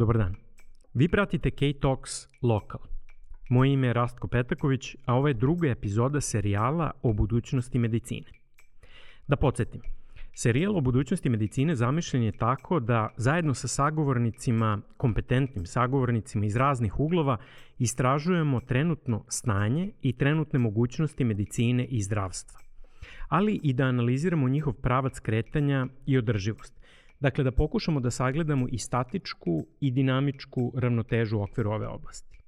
Dobar dan. Vi pratite K-Talks Local. Moje ime je Rastko Petaković, a ovo je druga epizoda serijala o budućnosti medicine. Da podsjetim, serijal o budućnosti medicine zamišljen je tako da zajedno sa sagovornicima, kompetentnim sagovornicima iz raznih uglova, istražujemo trenutno stanje i trenutne mogućnosti medicine i zdravstva, ali i da analiziramo njihov pravac kretanja i održivost Dakle, da pokušamo da sagledamo i statičku i dinamičku ravnotežu u okviru ove oblasti.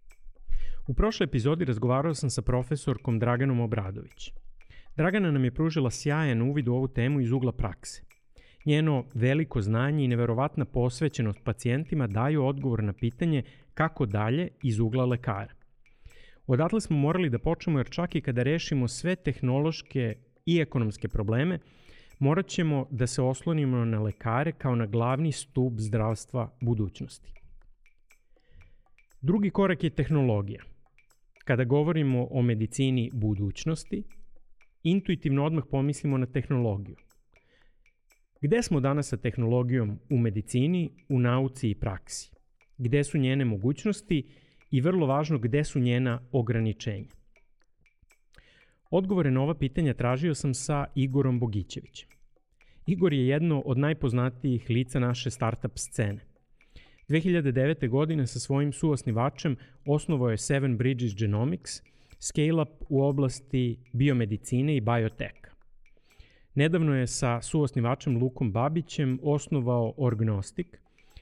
U prošloj epizodi razgovarao sam sa profesorkom Draganom Obradović. Dragana nam je pružila sjajan uvid u ovu temu iz ugla prakse. Njeno veliko znanje i neverovatna posvećenost pacijentima daju odgovor na pitanje kako dalje iz ugla lekara. Odatle smo morali da počnemo jer čak i kada rešimo sve tehnološke i ekonomske probleme, morat ćemo da se oslonimo na lekare kao na glavni stup zdravstva budućnosti. Drugi korak je tehnologija. Kada govorimo o medicini budućnosti, intuitivno odmah pomislimo na tehnologiju. Gde smo danas sa tehnologijom u medicini, u nauci i praksi? Gde su njene mogućnosti i vrlo važno gde su njena ograničenja? Odgovore na ova pitanja tražio sam sa Igorom Bogićevićem. Igor je jedno od najpoznatijih lica naše startup scene. 2009. godine sa svojim suosnivačem osnovao je Seven Bridges Genomics, scale-up u oblasti biomedicine i bioteka. Nedavno je sa suosnivačem Lukom Babićem osnovao Orgnostic,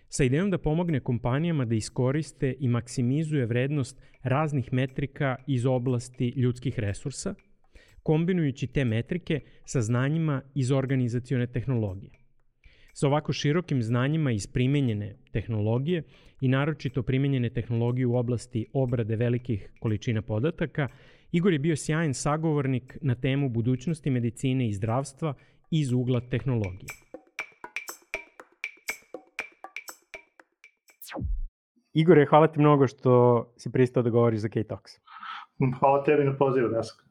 sa idejom da pomogne kompanijama da iskoriste i maksimizuje vrednost raznih metrika iz oblasti ljudskih resursa – kombinujući te metrike sa znanjima iz organizacione tehnologije. Sa ovako širokim znanjima iz primenjene tehnologije i naročito primenjene tehnologije u oblasti obrade velikih količina podataka, Igor je bio sjajan sagovornik na temu budućnosti medicine i zdravstva iz ugla tehnologije. Igore, hvala ti mnogo što si pristao da govoriš za K-Talks. Hvala tebi na pozivu, Dasko.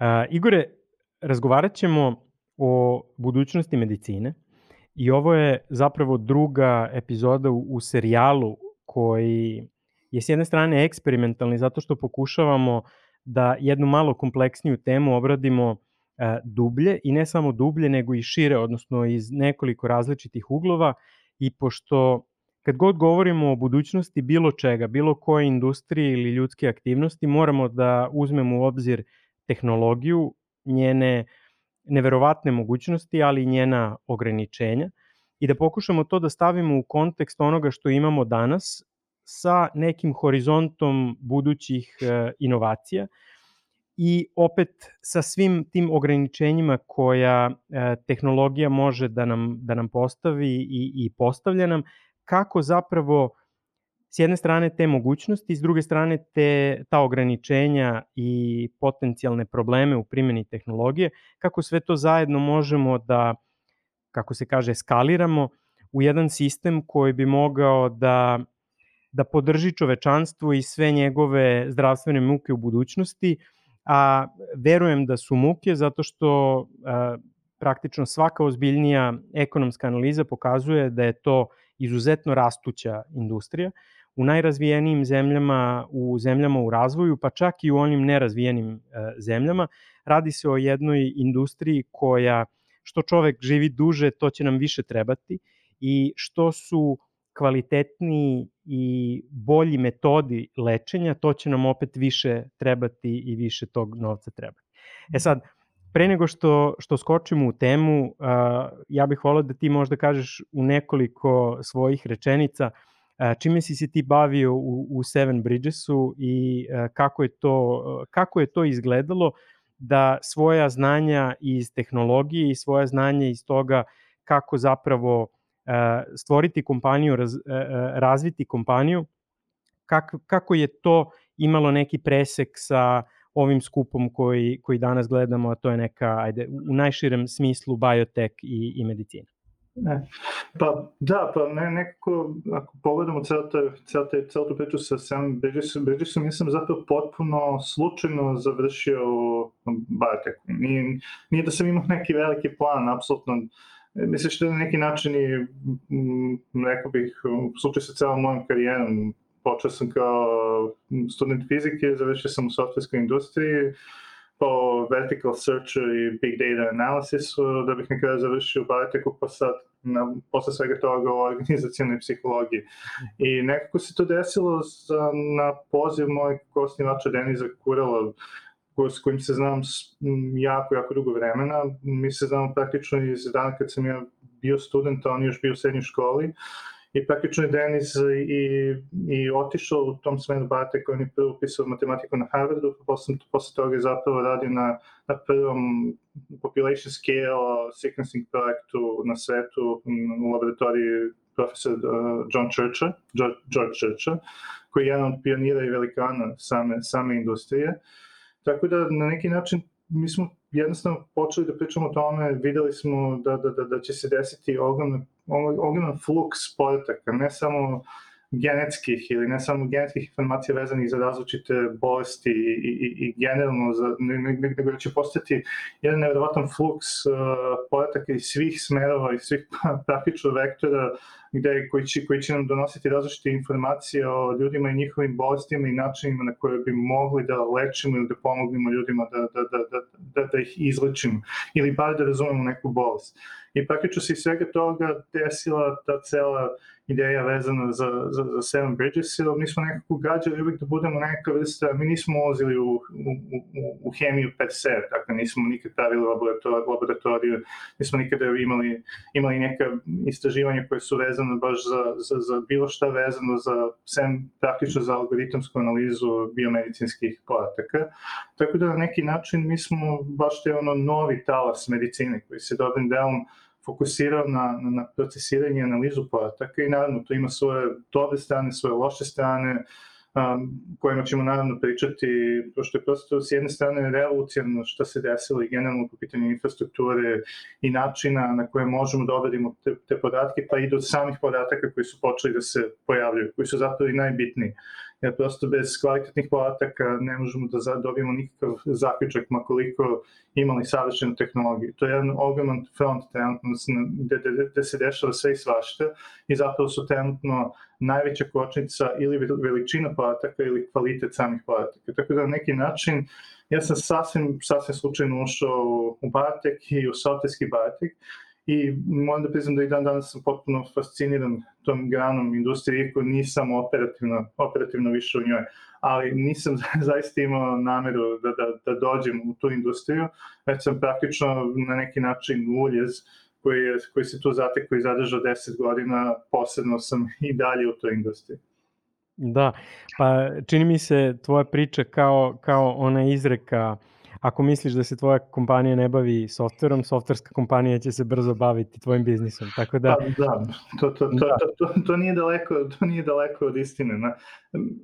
Uh, Igore, razgovarat ćemo o budućnosti medicine i ovo je zapravo druga epizoda u, u serijalu koji je s jedne strane eksperimentalni zato što pokušavamo da jednu malo kompleksniju temu obradimo uh, dublje i ne samo dublje nego i šire, odnosno iz nekoliko različitih uglova i pošto kad god govorimo o budućnosti bilo čega, bilo koje industrije ili ljudske aktivnosti, moramo da uzmemo u obzir uh, tehnologiju, njene neverovatne mogućnosti, ali i njena ograničenja i da pokušamo to da stavimo u kontekst onoga što imamo danas sa nekim horizontom budućih e, inovacija i opet sa svim tim ograničenjima koja e, tehnologija može da nam, da nam postavi i, i postavlja nam, kako zapravo s jedne strane te mogućnosti, s druge strane te, ta ograničenja i potencijalne probleme u primjeni tehnologije, kako sve to zajedno možemo da, kako se kaže, skaliramo u jedan sistem koji bi mogao da, da podrži čovečanstvo i sve njegove zdravstvene muke u budućnosti, a verujem da su muke zato što a, praktično svaka ozbiljnija ekonomska analiza pokazuje da je to izuzetno rastuća industrija u najrazvijenijim zemljama, u zemljama u razvoju, pa čak i u onim nerazvijenim e, zemljama. Radi se o jednoj industriji koja što čovek živi duže, to će nam više trebati i što su kvalitetniji i bolji metodi lečenja, to će nam opet više trebati i više tog novca trebati. E sad, pre nego što, što skočimo u temu, ja bih volao da ti možda kažeš u nekoliko svojih rečenica uh, Čime si se ti bavio u, u Seven Bridgesu i kako je, to, kako je to izgledalo da svoja znanja iz tehnologije i svoja znanja iz toga kako zapravo stvoriti kompaniju, raz, razviti kompaniju, kako, kako je to imalo neki presek sa ovim skupom koji, koji danas gledamo, a to je neka, ajde, u najširem smislu biotek i, i medicina. Ne. Pa da, pa ne, nekako, ako pogledamo celo te, celo celo tu priču sa Sam Bridgesom, Bridgesom, ja sam zato potpuno slučajno završio bioteku. Nije, nije da sam imao neki veliki plan, apsolutno mislim što je na neki način i, rekao bih, u slučaju sa celom mojom karijerom, počeo sam kao student fizike, završio sam u softverskoj industriji, po vertical search i big data analysis, da bih na kraju završio u Bioteku, pa sad na, posle svega toga o organizacijalnoj psihologiji. I nekako se to desilo za, na poziv mojeg osnivača Deniza Kurala, s kojim se znam jako, jako dugo vremena. Mi se znamo praktično iz dana kad sam ja bio student, a on još bio u srednjoj školi. I praktično je Denis i, i otišao u tom smeru Bate koji je prvo upisao matematiku na Harvardu, pa posle, posle toga je zapravo radio na, na prvom population scale sequencing projektu na svetu u laboratoriji profesor uh, John Churcha, George, George Churcha, koji je jedan od pionira i velikana same, same industrije. Tako da na neki način mi smo jednostavno počeli da pričamo o tome, videli smo da, da, da, da će se desiti ogroman, ogroman fluks podataka, ne samo genetskih ili ne samo genetskih informacija vezanih za različite bolesti i, i, i generalno za, nego da će postati jedan nevjerovatan fluks uh, podataka iz svih smerova i svih praktično vektora gde, koji, će, koji će nam donositi različite informacije o ljudima i njihovim bolestima i načinima na koje bi mogli da lečimo ili da pomognemo ljudima da, da, da, da, da, da ih izlečimo ili bar da razumemo neku bolest. I praktično se iz svega toga desila ta cela ideja vezana za, za, za Seven Bridges, jer mi smo nekako gađali uvijek da budemo neka vrsta, mi nismo ulazili u, u, u, u hemiju per se, dakle nismo nikad pravili laboratoriju, laboratoriju nismo nikada imali, imali neka istraživanja koje su vezane baš za, za, za bilo šta vezano za, sem praktično za algoritamsku analizu biomedicinskih podataka. Tako da na neki način mi smo baš te ono novi talas medicine koji se dobrim delom fokusirao na, na, procesiranje i analizu podataka i naravno to ima svoje dobre strane, svoje loše strane, um, kojima ćemo naravno pričati, što je prosto s jedne strane revolucijalno što se desilo i generalno po pitanju infrastrukture i načina na koje možemo da obradimo te, te podatke, pa i do samih podataka koji su počeli da se pojavljaju, koji su zapravo i najbitniji jer prosto bez kvalitetnih podataka ne možemo da dobijemo nikakav zaključak makoliko imali savršenu tehnologiju. To je jedan ogroman front trenutno gde, gde, gde se dešava sve i svašta i zapravo su trenutno najveća kočnica ili veličina podataka ili kvalitet samih podataka. Tako da na neki način ja sam sasvim, sasvim slučajno ušao u Bartek i u softverski Bartek i moram da priznam da i dan danas sam potpuno fasciniran tom granom industrije, iako nisam operativno, operativno više u njoj, ali nisam zaista imao nameru da, da, da dođem u tu industriju, već sam praktično na neki način uljez koji, je, koji se tu zatekao i zadržao 10 godina, posebno sam i dalje u toj industriji. Da, pa čini mi se tvoja priča kao, kao ona izreka uh, ako misliš da se tvoja kompanija ne bavi softverom, softverska kompanija će se brzo baviti tvojim biznisom. Tako da, pa, da, to, to, to, da. To, to, to, nije daleko, to nije daleko od istine. Na,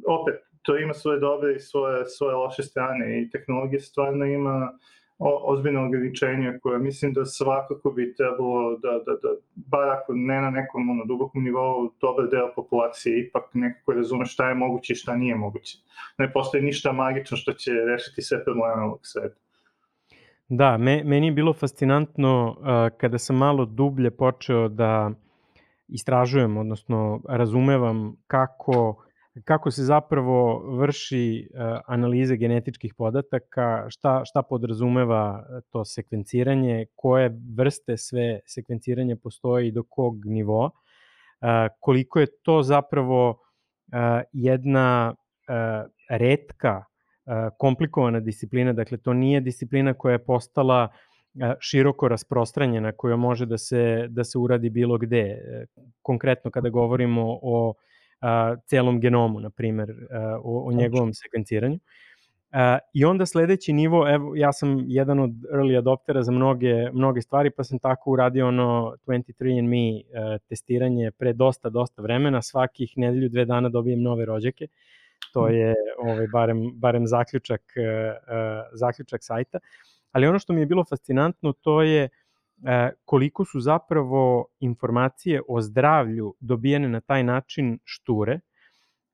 opet, to ima svoje dobre i svoje, svoje loše strane i tehnologija stvarno ima o, ozbiljno ograničenja koje mislim da svakako bi trebalo da, da, da bar ako ne na nekom ono, dubokom nivou, dobar deo populacije ipak nekako razume šta je moguće i šta nije moguće. Ne postoji ništa magično što će rešiti sve probleme ovog sveta. Da, me, meni je bilo fascinantno uh, kada sam malo dublje počeo da istražujem, odnosno razumevam kako kako se zapravo vrši uh, analiza genetičkih podataka, šta, šta podrazumeva to sekvenciranje, koje vrste sve sekvenciranja postoji i do kog nivoa, uh, koliko je to zapravo jedna redka, komplikovana disciplina, dakle to nije disciplina koja je postala široko rasprostranjena, koja može da se, da se uradi bilo gde. Konkretno kada govorimo o a, celom genomu, na primer, a, o, o njegovom sekvenciranju. A, I onda sledeći nivo, evo, ja sam jedan od early adoptera za mnoge, mnoge stvari, pa sam tako uradio ono 23andMe a, testiranje pre dosta, dosta vremena, svakih nedelju, dve dana dobijem nove rođake. To mhm. je ovaj, barem, barem zaključak, a, a, zaključak sajta. Ali ono što mi je bilo fascinantno, to je koliko su zapravo informacije o zdravlju dobijene na taj način šture,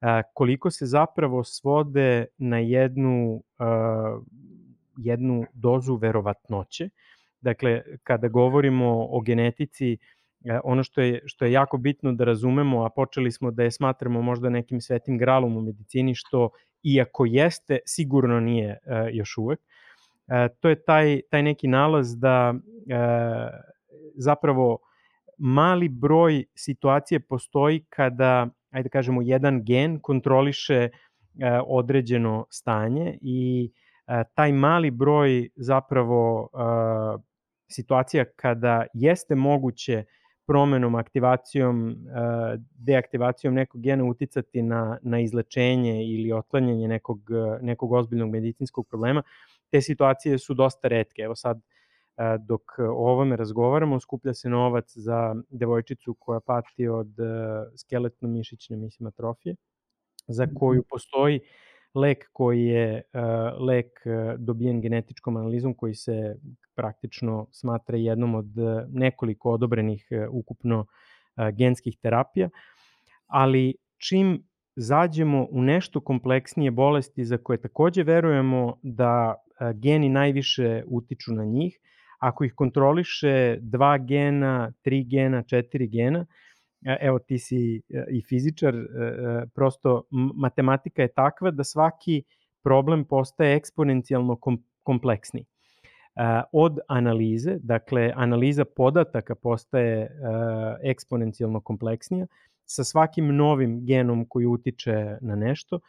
e, koliko se zapravo svode na jednu, e, jednu dozu verovatnoće, Dakle, kada govorimo o genetici, e, ono što je, što je jako bitno da razumemo, a počeli smo da je smatramo možda nekim svetim gralom u medicini, što iako jeste, sigurno nije e, još uvek, to je taj, taj neki nalaz da zapravo mali broj situacije postoji kada, ajde da kažemo, jedan gen kontroliše određeno stanje i taj mali broj zapravo situacija kada jeste moguće promenom, aktivacijom, deaktivacijom nekog gena uticati na, na izlečenje ili otklanjanje nekog, nekog ozbiljnog medicinskog problema, te situacije su dosta redke. Evo sad, dok o ovome razgovaramo, skuplja se novac za devojčicu koja pati od skeletno-mišićne mislim atrofije, za koju postoji lek koji je lek dobijen genetičkom analizom koji se praktično smatra jednom od nekoliko odobrenih ukupno genskih terapija, ali čim zađemo u nešto kompleksnije bolesti za koje takođe verujemo da geni najviše utiču na njih, ako ih kontroliše dva gena, tri gena, četiri gena, evo ti si i fizičar, prosto matematika je takva da svaki problem postaje eksponencijalno kompleksni. Od analize, dakle analiza podataka postaje eksponencijalno kompleksnija, sa svakim novim genom koji utiče na nešto,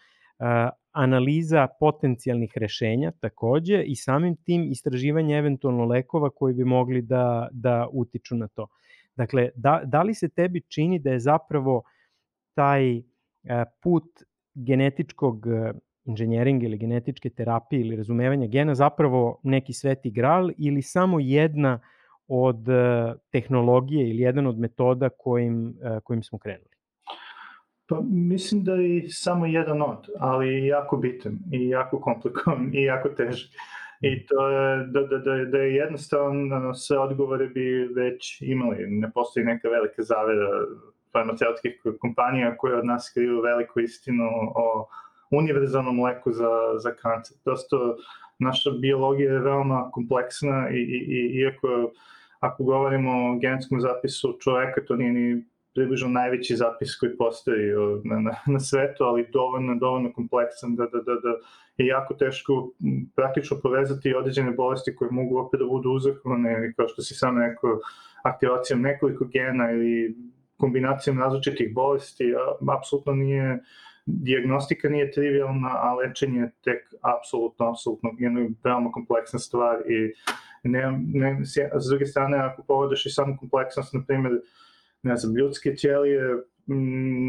analiza potencijalnih rešenja takođe i samim tim istraživanje eventualno lekova koji bi mogli da, da utiču na to. Dakle, da, da li se tebi čini da je zapravo taj put genetičkog inženjeringa ili genetičke terapije ili razumevanja gena zapravo neki sveti gral ili samo jedna od tehnologije ili jedan od metoda kojim, kojim smo krenuli? Pa mislim da je samo jedan od, ali jako bitan i jako komplikovan i jako težak. I to je, da, da, da, da je jednostavno sve odgovore bi već imali. Ne postoji neka velika zavera farmaceutskih kompanija koje od nas kriju veliku istinu o univerzalnom leku za, za kancer. Prosto naša biologija je veoma kompleksna i, i, i iako ako govorimo o genetskom zapisu čoveka, to nije ni približno najveći zapis koji postoji na, na, na svetu, ali dovoljno, dovoljno kompleksan da, da, da, da je jako teško praktično povezati određene bolesti koje mogu opet da budu uzrokovane, kao što si sam rekao, aktivacijom nekoliko gena ili kombinacijom različitih bolesti, apsolutno nije, diagnostika nije trivialna, a lečenje je tek apsolutno, apsolutno jedna veoma kompleksna stvar i ne, ne, s druge strane, ako pogledaš i samu kompleksnost, na primjer, ne znam, ljudske ćelije,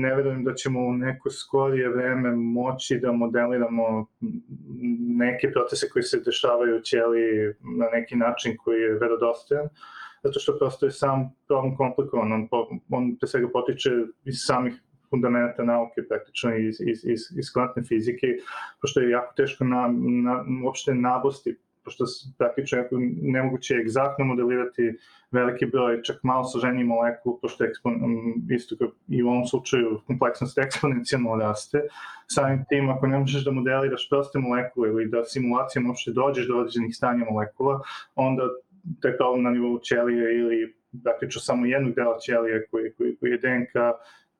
ne verujem da ćemo u neko skorije vreme moći da modeliramo neke procese koji se dešavaju u ćeliji na neki način koji je verodostojan, zato što prosto je sam problem komplikovan, on, on pre svega potiče iz samih fundamenta nauke, praktično iz, iz, iz, iz kvantne fizike, pošto je jako teško na, na, uopšte nabosti pošto praktično je nemoguće egzaktno modelirati veliki broj, čak malo složeniji molekul, pošto ekspon, isto kao i u ovom slučaju kompleksnost eksponencijalno raste. Samim tim, ako ne možeš da modeliraš proste molekule ili da simulacijom uopšte dođeš do određenih stanja molekula, onda to je problem na nivou ćelije ili praktično samo jednog dela ćelije koji, koji, koji je DNK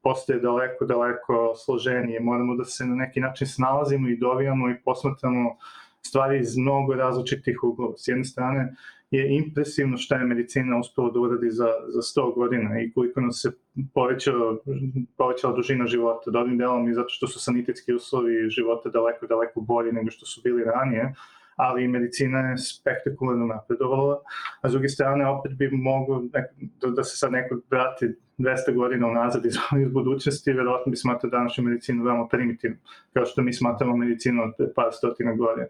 postaje daleko, daleko složenije. Moramo da se na neki način snalazimo i dovijamo i posmatramo stvari iz mnogo različitih uglova. S jedne strane je impresivno šta je medicina uspela da uradi za, za 100 godina i koliko nam se povećala, povećala dužina života, dobrim delom i zato što su sanitetski uslovi života daleko, daleko bolji nego što su bili ranije, ali medicina je spektakularno napredovala, a s druge strane opet bi mogo da, da se sad neko vrati 200 godina unazad iz, iz budućnosti, verovatno bi smatrao današnju medicinu veoma primitivnu, kao što mi smatramo medicinu od par stotina godina.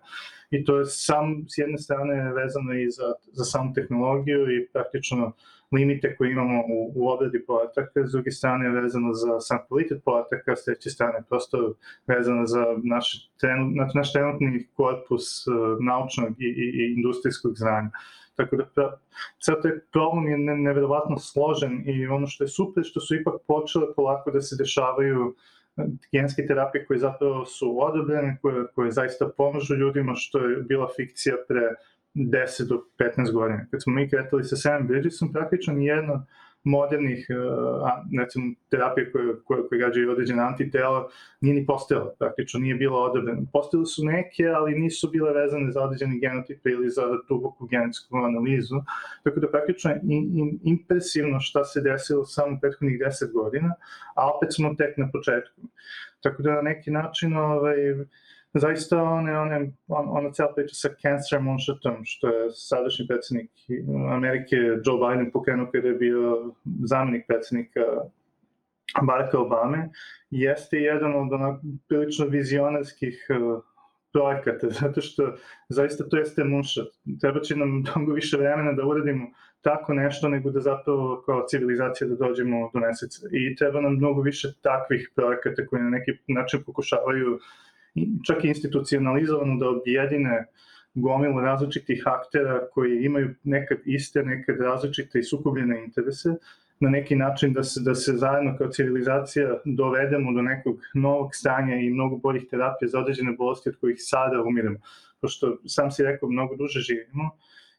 I to je sam, s jedne strane vezano i za, za samu tehnologiju i praktično limite koje imamo u, u obradi podataka, s druge strane vezano za sam kvalitet podataka, s treće strane prosto vezano za naš, trenu, naš trenutni korpus uh, naučnog i, i, i industrijskog znanja. Tako da sad taj problem je ne, neverovatno složen i ono što je super što su ipak počele polako da se dešavaju e, genske terapije koje zapravo su odobrene, koje, koje zaista pomažu ljudima, što je bila fikcija pre 10 do 15 godina. Kad smo mi kretali sa Sam Bridgesom, praktično nijedna modernih recimo, terapija koje, koje, koje gađaju određene antitela nije ni postojala, praktično nije bila odobrena. Postojale su neke, ali nisu bile vezane za određene genotipe ili za duboku genetsku analizu, tako da praktično je in, in, impresivno šta se desilo samo prethodnih 10 godina, a opet smo tek na početku. Tako da na neki način ovaj, zaista one, one, on, ona cela priča sa Cancer Moonshotom, što je sadašnji predsednik Amerike Joe Biden pokrenuo kada je bio zamenik predsednika Baracka Obame, jeste jedan od onak prilično vizionarskih uh, projekata, zato što zaista to jeste moonshot. Treba će nam mnogo više vremena da uradimo tako nešto nego da zapravo kao civilizacija da dođemo do meseca. I treba nam mnogo više takvih projekata koji na neki način pokušavaju uh, čak i institucionalizovano da objedine gomilu različitih aktera koji imaju nekad iste, nekad različite i sukobljene interese, na neki način da se, da se zajedno kao civilizacija dovedemo do nekog novog stanja i mnogo boljih terapija za određene bolesti od kojih sada umiremo. Pošto sam si rekao, mnogo duže živimo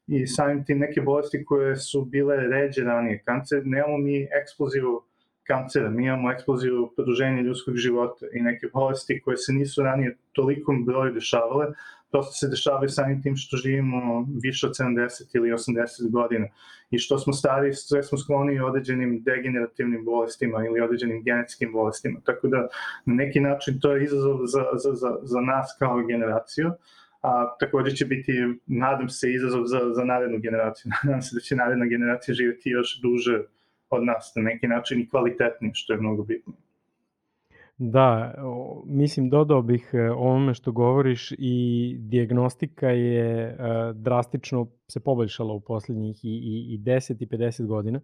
i samim tim neke bolesti koje su bile ređe ranije. Kancer, nemamo mi eksplozivu kancera, mi imamo eksploziju produženja ljudskog života i neke bolesti koje se nisu ranije tolikom broju dešavale, prosto se dešavaju samim tim što živimo više od 70 ili 80 godina. I što smo stari, sve smo skloni određenim degenerativnim bolestima ili određenim genetskim bolestima, tako da na neki način to je izazov za, za, za, za nas kao generaciju, a takođe će biti, nadam se, izazov za, za narednu generaciju. Nadam se da će naredna generacija živjeti još duže od nas na neki način i kvalitetniji, što je mnogo bitno. Da, mislim dodao bih e, ovome što govoriš i diagnostika je e, drastično se poboljšala u poslednjih i, i, i 10 i 50 godina,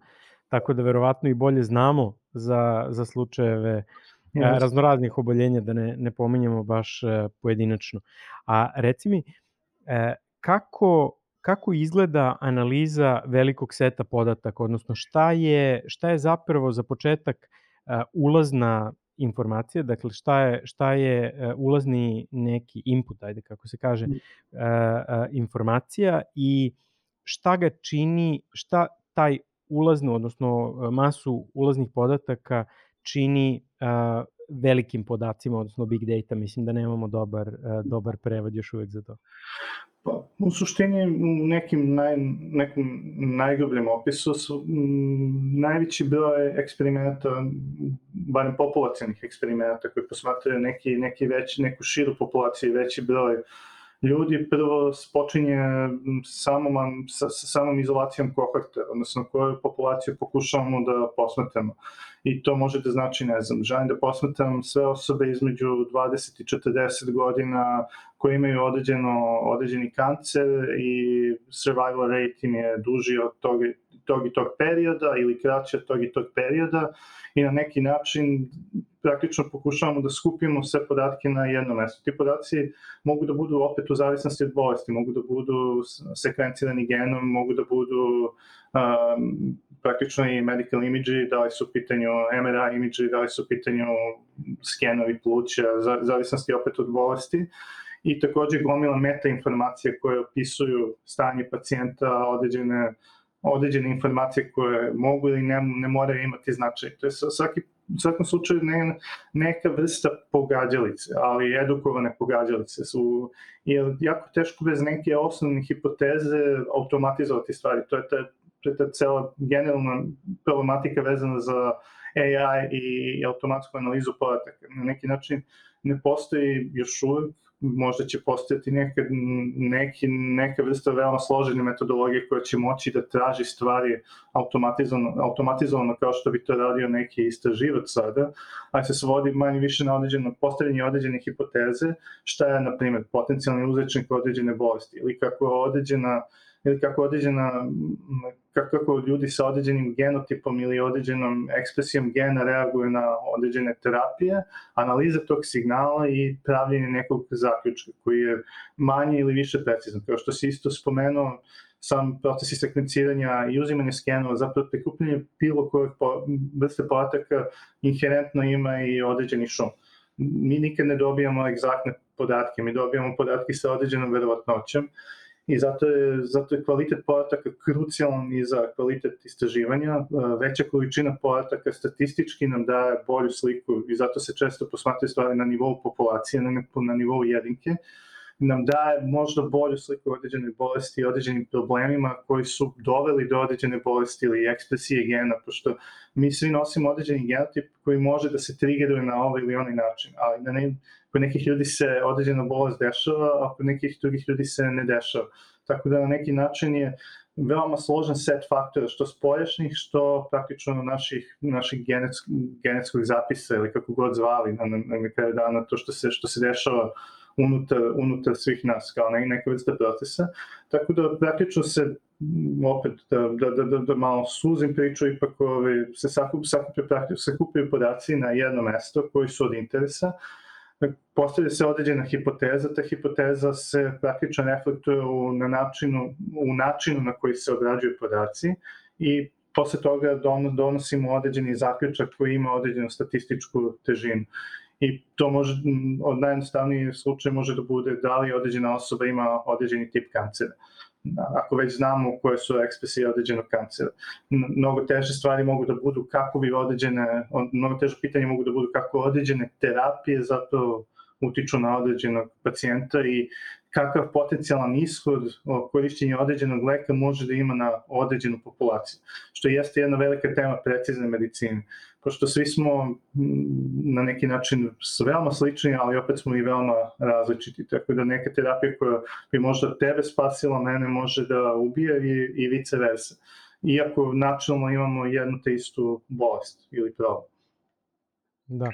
tako da verovatno i bolje znamo za, za slučajeve yes. raznoraznih oboljenja, da ne, ne pominjamo baš e, pojedinačno. A reci mi, kako kako izgleda analiza velikog seta podataka, odnosno šta je, šta je zapravo za početak uh, ulazna informacija, dakle šta je, šta je uh, ulazni neki input, ajde kako se kaže, uh, uh, informacija i šta ga čini, šta taj ulaznu, odnosno masu ulaznih podataka čini velikim podacima, odnosno big data, mislim da nemamo dobar, uh, dobar prevod još uvek za to. Pa, u suštini u nekim naj, nekom najgrubljem opisu su m, najveći broj eksperimenta, barem populacijalnih eksperimenta koji posmatraju neki, neki veći, neku širu populaciju i veći broj ljudi prvo počinje samom, sa, sa samom izolacijom kohorte, odnosno koju populaciju pokušavamo da posmetramo. I to može da znači, ne znam, želim da posmetram sve osobe između 20 i 40 godina koji imaju određeno, određeni kancer i survival rate im je duži od tog, tog i tog perioda ili kraći od tog i tog perioda i na neki način praktično pokušavamo da skupimo sve podatke na jedno mesto. Ti podaci mogu da budu opet u zavisnosti od bolesti, mogu da budu sekvencirani genom, mogu da budu um, praktično i medical imidži, da li su u pitanju MRI imidži, da li su u pitanju skenovi pluća, zavisnosti opet od bolesti i takođe gomila meta informacije koje opisuju stanje pacijenta, određene određene informacije koje mogu ili ne, ne moraju imati značaj. To je svaki u svakom slučaju ne, neka vrsta pogađalice, ali edukovane pogađalice su, je jako teško bez neke osnovne hipoteze automatizovati stvari. To je ta, ta cela generalna problematika vezana za AI i automatsku analizu podataka. Na neki način ne postoji još uvek možda će postojati neka, neki, neka vrsta veoma složene metodologije koja će moći da traži stvari automatizovano, automatizovano kao što bi to radio neki istraživač sada, ali se svodi manje više na određeno postavljanje određene hipoteze, šta je, na primjer, potencijalni uzrečnik određene bolesti ili kako određena ili kako određena, kako ljudi sa određenim genotipom ili određenom ekspresijom gena reaguju na određene terapije, analiza tog signala i pravljenje nekog zaključka koji je manje ili više precizan. Kao što si isto spomenuo, sam proces sekvenciranja i uzimanje skenova, zapravo prikupljanje bilo kojeg po, vrste podataka inherentno ima i određeni šum. Mi nikad ne dobijamo egzaktne podatke, mi dobijamo podatke sa određenom verovatnoćom i zato je, zato je kvalitet podataka krucijalan i za kvalitet istraživanja. Veća količina podataka statistički nam daje bolju sliku i zato se često posmatraju stvari na nivou populacije, na, na nivou jedinke nam daje možda bolju sliku određene bolesti i određenim problemima koji su doveli do određene bolesti ili ekspresije gena, pošto mi svi nosimo određeni genotip koji može da se triggeruje na ovaj ili onaj način, ali na ne, kod nekih ljudi se određena bolest dešava, a kod nekih drugih ljudi se ne dešava. Tako da na neki način je veoma složen set faktora, što spoljašnjih, što praktično naših, naših genetsk, genetskog zapisa ili kako god zvali na, na, na kraju dana, to što se, što se dešava unutar, unutar svih nas, kao ne, neka vrsta procesa. Tako da praktično se opet da, da, da, da, da malo suzim priču, ipak ove, se sakup, sakupi, praktično, sakupaju podaci na jedno mesto koji su od interesa, postavlja se određena hipoteza, ta hipoteza se praktično reflektuje u, na načinu, u načinu na koji se obrađuju podaci i posle toga donosimo određeni zaključak koji ima određenu statističku težinu i to može, od najjednostavniji slučaj može da bude da li određena osoba ima određeni tip kancera. Ako već znamo koje su ekspresije određenog kancera. Mnogo teže stvari mogu da budu kako bi određene, mnogo teže pitanje mogu da budu kako određene terapije zato utiču na određenog pacijenta i kakav potencijalan ishod korišćenja određenog leka može da ima na određenu populaciju, što jeste jedna velika tema precizne medicine, pošto svi smo na neki način veoma slični, ali opet smo i veoma različiti, tako da neka terapija koja bi možda tebe spasila, mene može da ubije i, i vice versa, iako načelno imamo jednu te istu bolest ili problem. Da.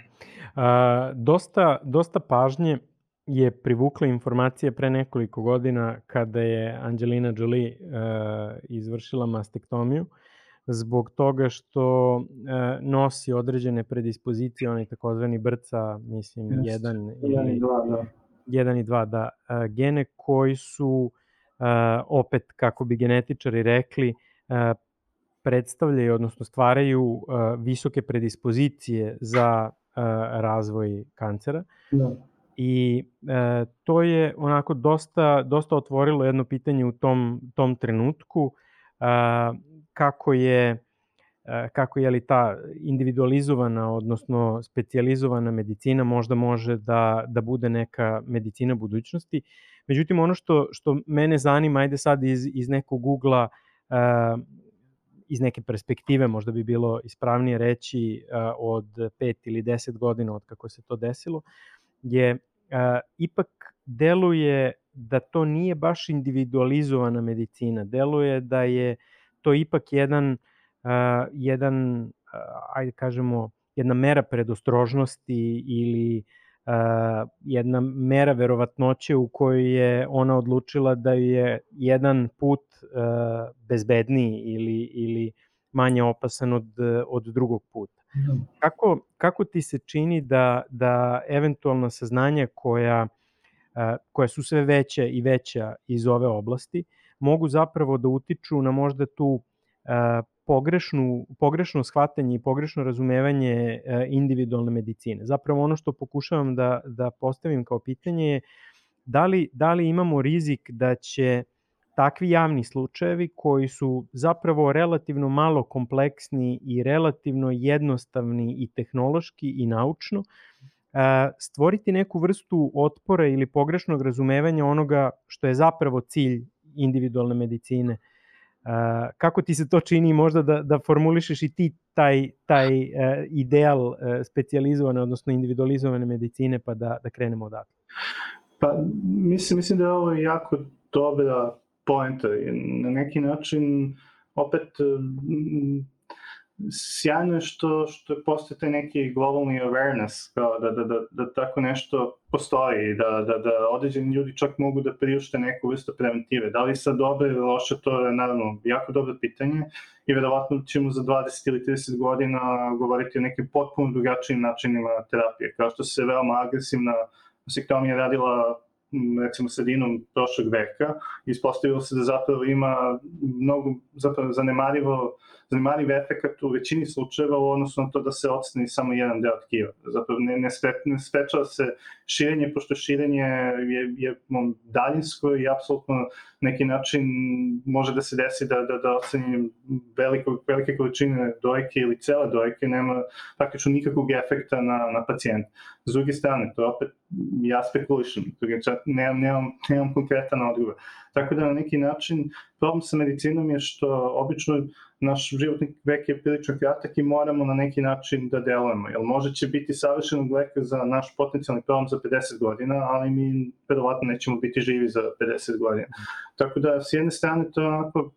A, dosta, dosta pažnje je privukla informacije pre nekoliko godina kada je Angelina Jolie uh, izvršila mastektomiju zbog toga što uh, nosi određene predispozicije, onaj takozvani brca, mislim, yes. jedan, jedan i dva, da. Jedan i dva, da. Uh, gene koji su, uh, opet, kako bi genetičari rekli, uh, predstavljaju, odnosno stvaraju uh, visoke predispozicije za uh, razvoj kancera. Da. I e, to je onako dosta, dosta otvorilo jedno pitanje u tom, tom trenutku e, kako je kako je li ta individualizovana, odnosno specijalizovana medicina možda može da, da bude neka medicina budućnosti. Međutim, ono što, što mene zanima, ajde sad iz, iz nekog ugla, e, iz neke perspektive, možda bi bilo ispravnije reći e, od 5 ili 10 godina od kako se to desilo, je a, ipak deluje da to nije baš individualizovana medicina. Deluje da je to ipak jedan, a, jedan a, ajde kažemo, jedna mera predostrožnosti ili a, jedna mera verovatnoće u kojoj je ona odlučila da je jedan put a, bezbedniji ili, ili manje opasan od, od drugog puta. Kako, kako ti se čini da, da eventualna saznanja koja, koja su sve veća i veća iz ove oblasti mogu zapravo da utiču na možda tu pogrešnu, pogrešno shvatanje i pogrešno razumevanje individualne medicine. Zapravo ono što pokušavam da, da postavim kao pitanje je da li, da li imamo rizik da će takvi javni slučajevi koji su zapravo relativno malo kompleksni i relativno jednostavni i tehnološki i naučno, stvoriti neku vrstu otpora ili pogrešnog razumevanja onoga što je zapravo cilj individualne medicine. Kako ti se to čini možda da, da formulišeš i ti taj, taj ideal specializovane, odnosno individualizovane medicine, pa da, da krenemo odatle? Pa mislim, mislim da je ovo jako dobra poenta. Na neki način, opet, sjajno je što, što postoje taj neki globalni awareness, kao da, da, da, da tako nešto postoji, da, da, da određeni ljudi čak mogu da priušte neku vrstu preventive. Da li sad dobro ili loše, to je naravno jako dobro pitanje i verovatno ćemo za 20 ili 30 godina govoriti o nekim potpuno drugačijim načinima terapije, kao što se veoma agresivna sektomija radila recimo sredinom prošlog veka, ispostavilo se da zapravo ima mnogo zapravo zanemarivo zanemariv efekt u većini slučajeva u odnosu na to da se oceni samo jedan deo tkiva. Zapravo ne, ne, spe, ne sprečava se širenje, pošto širenje je, je daljinsko i apsolutno neki način može da se desi da, da, da oceni veliko, velike količine dojke ili cele dojke nema praktično nikakvog efekta na, na pacijenta. S druge strane, to opet ja spekulišem, nemam, nemam, nemam konkretan odgovor. Tako da na neki način problem sa medicinom je što obično naš životni vek je prilično kratak i moramo na neki način da delujemo. Jer može će biti savršenog leka za naš potencijalni problem za 50 godina, ali mi verovatno nećemo biti živi za 50 godina. Tako da s jedne strane to je onako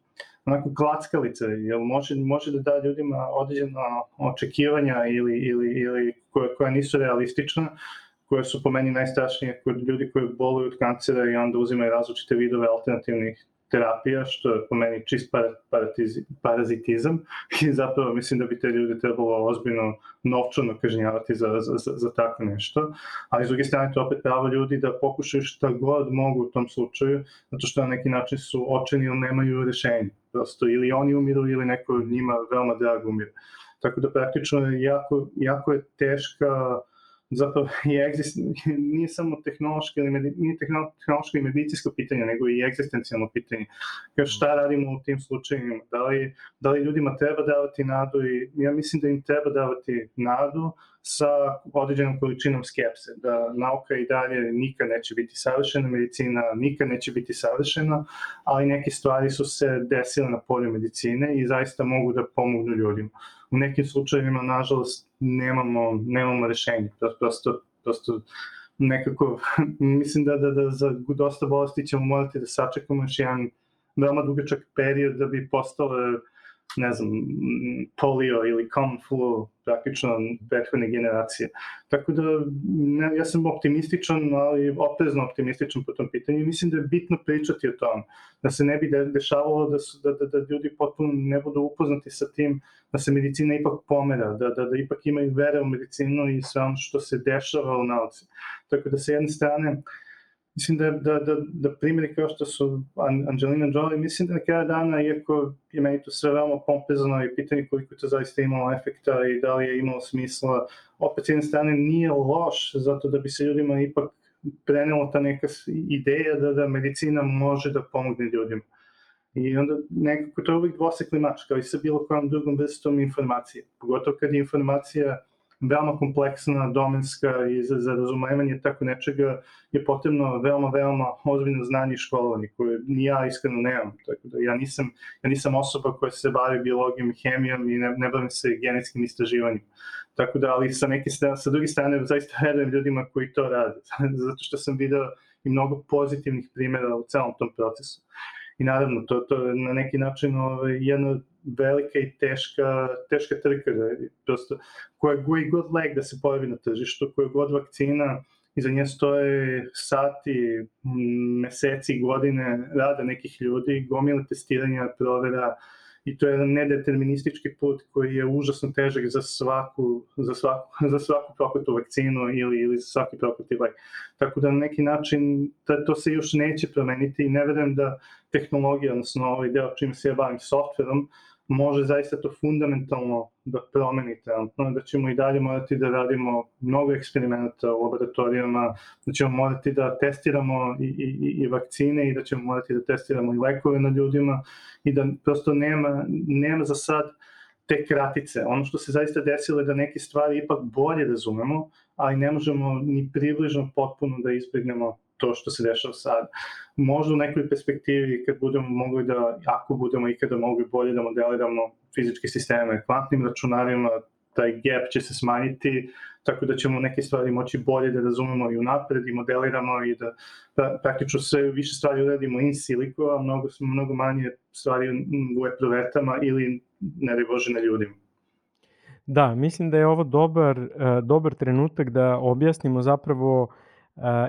onako klackalica, jer može, može da da ljudima određena očekivanja ili, ili, ili koja, koja nisu realistična, koje su po meni najstrašnije kod ljudi koji boluju od kancera i onda uzimaju različite vidove alternativnih terapija, što je po meni čist parazitizam. I zapravo mislim da bi te ljude trebalo ozbiljno novčano kažnjavati za, za, za, tako nešto, ali s druge strane to opet pravo ljudi da pokušaju šta god mogu u tom slučaju, zato što na neki način su očeni ili nemaju rešenje, prosto ili oni umiru ili neko njima veoma drag umire. Tako da praktično jako, jako je teška zapravo je egzist, nije samo tehnološko ili medi, nije tehnološko i medicinsko pitanje, nego i egzistencijalno pitanje. Kao šta radimo u tim slučajima? Da li, da li ljudima treba davati nadu i ja mislim da im treba davati nadu sa određenom količinom skepse, da nauka i dalje nikad neće biti savršena, medicina nikad neće biti savršena, ali neke stvari su se desile na polju medicine i zaista mogu da pomognu ljudima u nekim slučajevima, nažalost, nemamo, nemamo rešenje. Prosto, prosto nekako, mislim da, da, da za dosta bolesti ćemo morati da sačekamo još jedan veoma dugačak period da bi postale ne znam, polio ili common flu, praktično prethodne generacije. Tako da ne, ja sam optimističan, ali oprezno optimističan po tom pitanju mislim da je bitno pričati o tom, da se ne bi dešavalo da, su, da, da, da ljudi potpuno ne budu upoznati sa tim, da se medicina ipak pomera, da, da, da ipak imaju vere u medicinu i sve ono što se dešava u nauci. Tako da sa jedne strane, uh, mislim da, da, da, da primjeri kao što su Angelina Jolie, mislim da na kraju dana, iako je meni to sve veoma pompezano i pitanje koliko to zaista imalo efekta i da li je imalo smisla, opet s jedne strane nije loš, zato da bi se ljudima ipak prenelo ta neka ideja da, da medicina može da pomogne ljudima. I onda nekako to je uvijek dvosekli mač, kao i sa bilo kojom drugom vrstom informacije. Pogotovo kad je informacija veoma kompleksna, domenska i za, za razumevanje tako nečega je potrebno veoma, veoma ozbiljno znanje i školovanje koje ni ja iskreno nemam. Tako da ja nisam, ja nisam osoba koja se bavi biologijom i hemijom i ne, ne bavim se genetskim istraživanjem. Tako da, ali sa neke sa druge strane, zaista verujem ljudima koji to rade, zato što sam video i mnogo pozitivnih primjera u celom tom procesu. I naravno, to, to je na neki način ovaj, jedna velika i teška, teška trka, da, prosto, koja koji god lek da se pojavi na tržištu, koja god vakcina, iza nje stoje sati, meseci, godine rada nekih ljudi, gomile testiranja, provera, i to je jedan nedeterministički put koji je užasno težak za svaku, za svaku, za svaku prokletu vakcinu ili, ili za svaki prokleti lek. Tako da na neki način da, to se još neće promeniti i ne verujem da tehnologija, odnosno ovaj deo čim se ja bavim softverom, može zaista to fundamentalno da promeni trenutno, da ćemo i dalje morati da radimo mnogo eksperimenta u laboratorijama, da ćemo morati da testiramo i, i, i vakcine i da ćemo morati da testiramo i lekove na ljudima i da prosto nema, nema za sad te kratice. Ono što se zaista desilo je da neke stvari ipak bolje razumemo, ali ne možemo ni približno potpuno da izbjegnemo to što se dešava sad. Možda u nekoj perspektivi kad budemo mogli da, ako budemo ikada mogli bolje da modeliramo fizičke sisteme kvantnim računarima, taj gap će se smanjiti, tako da ćemo neke stvari moći bolje da razumemo i unapred i modeliramo i da, da praktično sve više stvari uradimo in silico, a mnogo, mnogo manje stvari u eprovetama ili ne da Bože na ljudima. Da, mislim da je ovo dobar, e, dobar trenutak da objasnimo zapravo uh,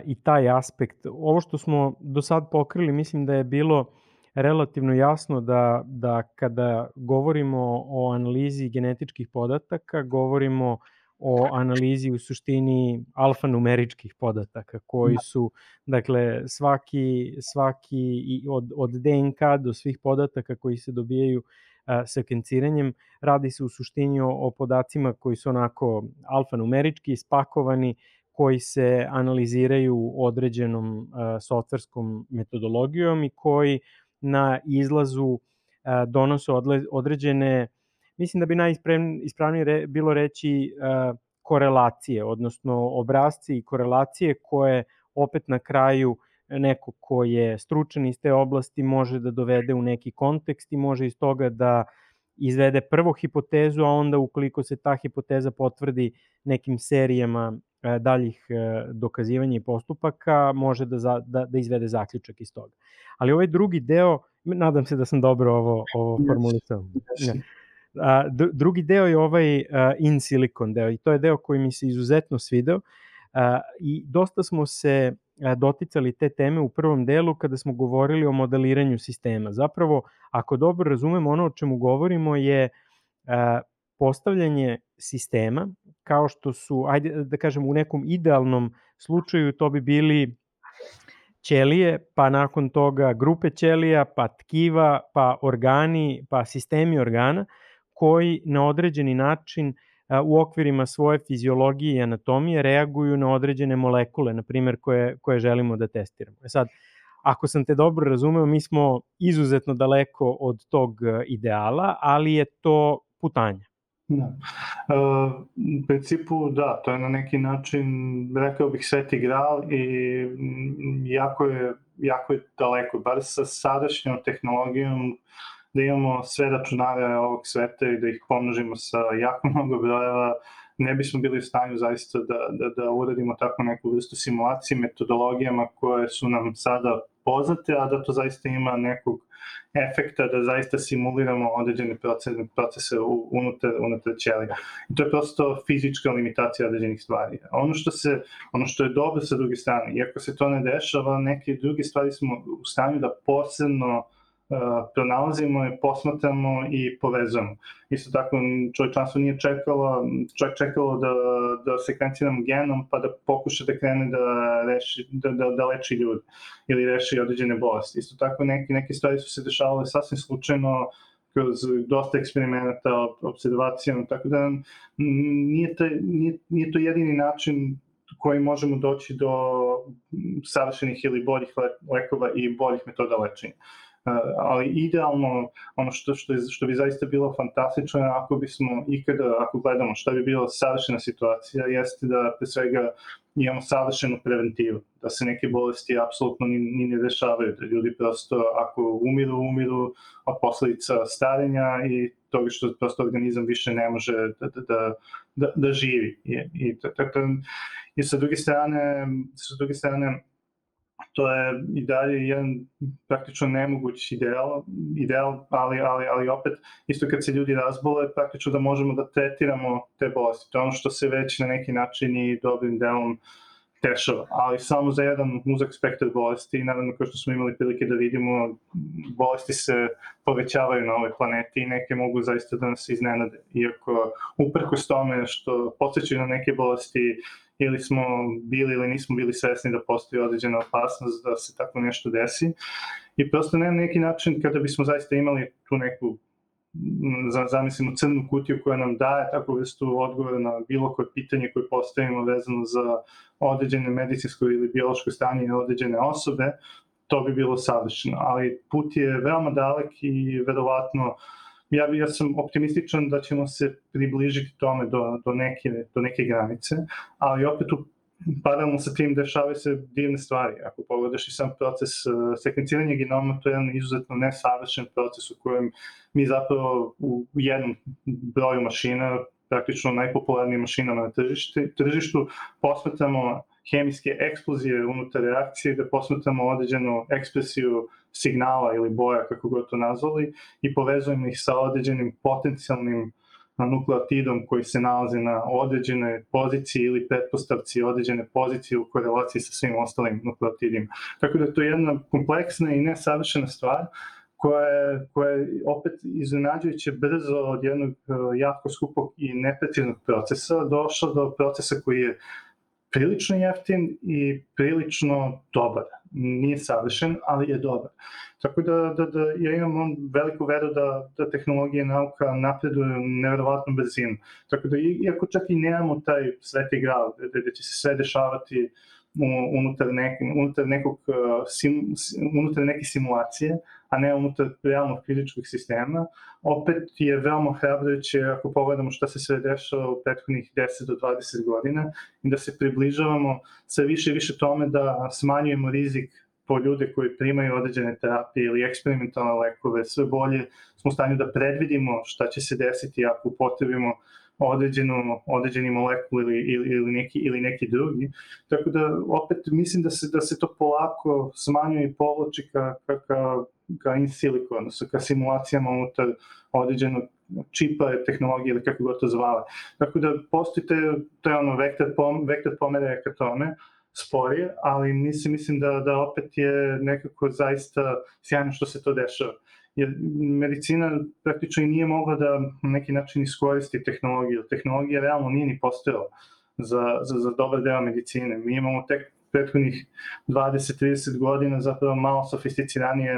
i taj aspekt. Ovo što smo do sad pokrili, mislim da je bilo relativno jasno da, da kada govorimo o analizi genetičkih podataka, govorimo o analizi u suštini alfanumeričkih podataka koji da. su, dakle, svaki, svaki od, od DNK do svih podataka koji se dobijaju a, sekvenciranjem, radi se u suštini o, o podacima koji su onako alfanumerički spakovani, koji se analiziraju određenom a, softverskom metodologijom i koji na izlazu a, donose određene mislim da bi najispravnije re, bilo reći uh, korelacije, odnosno obrazci i korelacije koje opet na kraju neko ko je stručan iz te oblasti može da dovede u neki kontekst i može iz toga da izvede prvo hipotezu, a onda ukoliko se ta hipoteza potvrdi nekim serijama e, daljih e, dokazivanja i postupaka, može da, za, da, da izvede zaključak iz toga. Ali ovaj drugi deo, nadam se da sam dobro ovo, ovo formulisao. Yes. A, drugi deo je ovaj a, in silicon deo i to je deo koji mi se izuzetno svideo a, i dosta smo se doticali te teme u prvom delu kada smo govorili o modeliranju sistema. Zapravo, ako dobro razumemo, ono o čemu govorimo je a, postavljanje sistema kao što su, ajde da kažem, u nekom idealnom slučaju to bi bili ćelije, pa nakon toga grupe ćelija, pa tkiva, pa organi, pa sistemi organa koji na određeni način u okvirima svoje fiziologije i anatomije reaguju na određene molekule, na primjer, koje, koje želimo da testiramo. E sad, ako sam te dobro razumeo, mi smo izuzetno daleko od tog ideala, ali je to putanje. Da. E, u principu da, to je na neki način, rekao bih, sveti gral i jako je, jako je daleko, bar sa sadašnjom tehnologijom da imamo sve računare ovog sveta i da ih pomnožimo sa jako mnogo brojeva, ne bismo bili u stanju zaista da, da, da uradimo tako neku vrstu simulacije metodologijama koje su nam sada poznate, a da to zaista ima nekog efekta da zaista simuliramo određene procese, procese unutar, unutar ćelija. I to je prosto fizička limitacija određenih stvari. Ono što, se, ono što je dobro sa druge strane, iako se to ne dešava, neke druge stvari smo u stanju da posebno pronalazimo i posmatramo i povezujemo. Isto tako čovječanstvo nije čekalo, čovjek čekalo da, da sekvenciramo genom pa da pokuša da krene da, reši, da, da, da leči ljudi ili reši određene bolesti. Isto tako neke, neke stvari su se dešavale sasvim slučajno kroz dosta eksperimenata, observacijama, tako da nije, to, nije, nije to jedini način koji možemo doći do savršenih ili boljih lekova i boljih metoda lečenja ali idealno ono što, što, je, što bi zaista bilo fantastično ako bismo ikada, ako gledamo šta bi bilo savršena situacija, jeste da pre svega imamo savršenu preventivu, da se neke bolesti apsolutno ni, ni ne dešavaju, da ljudi prosto ako umiru, umiru od posledica starenja i toga što prosto organizam više ne može da, da, da, da, da živi. I, i, tako, i sa druge strane, sa druge strane to je i dalje jedan praktično nemoguć ideal, ideal ali, ali, ali opet isto kad se ljudi razbole, praktično da možemo da tretiramo te bolesti. To je ono što se već na neki način i dobrim delom tešava, ali samo za jedan uzak spektar bolesti, naravno kao što smo imali prilike da vidimo, bolesti se povećavaju na ovoj planeti i neke mogu zaista da nas iznenade. Iako uprkos tome što podsjećaju na neke bolesti, ili smo bili ili nismo bili svesni da postoji određena opasnost da se tako nešto desi. I prosto na neki način kada bismo zaista imali tu neku zamislimo crnu kutiju koja nam daje tako vrstu odgovora na bilo koje pitanje koje postavimo vezano za određene medicinsko ili biološko stanje određene osobe, to bi bilo savršeno. Ali put je veoma dalek i verovatno uh, ja, ja sam optimističan da ćemo se približiti tome do, do, neke, do neke granice, ali opet u paralelno sa tim dešavaju se divne stvari. Ako pogledaš i sam proces uh, sekvenciranja genoma, to je jedan izuzetno nesavršen proces u kojem mi zapravo u jednom broju mašina, praktično najpopularnijim mašinama na tržištu, tržištu posmetamo hemijske eksplozije unutar reakcije, da posmetamo određenu ekspresiju signala ili boja, kako god to nazvali, i povezujemo ih sa određenim potencijalnim nukleotidom koji se nalazi na određenoj poziciji ili pretpostavci određene pozicije u korelaciji sa svim ostalim nukleotidima. Tako da to je jedna kompleksna i nesavršena stvar, koja je, koja je opet iznenađujuće brzo od jednog jako skupog i nepreciznog procesa došla do procesa koji je prilično jeftin i prilično dobar. Nije savršen, ali je dobar. Tako da, da, da ja imam veliku veru da, da tehnologija i nauka napreduju neverovatnu brzinu. Tako da, iako čak i nemamo taj sveti grad, gde, gde će se sve dešavati unutar, nek, unutar nekog sim, unutar neke simulacije, a ne unutar realnog fizičkog sistema, opet je veoma hrabrujuće ako pogledamo šta se sve dešava u prethodnih 10 do 20 godina i da se približavamo sve više i više tome da smanjujemo rizik po ljude koji primaju određene terapije ili eksperimentalne lekove, sve bolje smo u stanju da predvidimo šta će se desiti ako upotrebimo određenu, određeni molekul ili, ili, ili, neki, ili neki drugi. Tako da opet mislim da se, da se to polako smanjuje i povlači ka, ka, ka, ka in silico, odnosno ka simulacijama unutar određenog čipa tehnologije ili kako god to zvale. Tako da postoji te, to je ono vektor, pom, vektor pomere ka tome, sporije, ali mislim, mislim da, da opet je nekako zaista sjajno što se to dešava jer medicina praktično i nije mogla da na neki način iskoristi tehnologiju. Tehnologija realno nije ni postojala za, za, za dobar deo medicine. Mi imamo tek prethodnih 20-30 godina zapravo malo sofisticiranije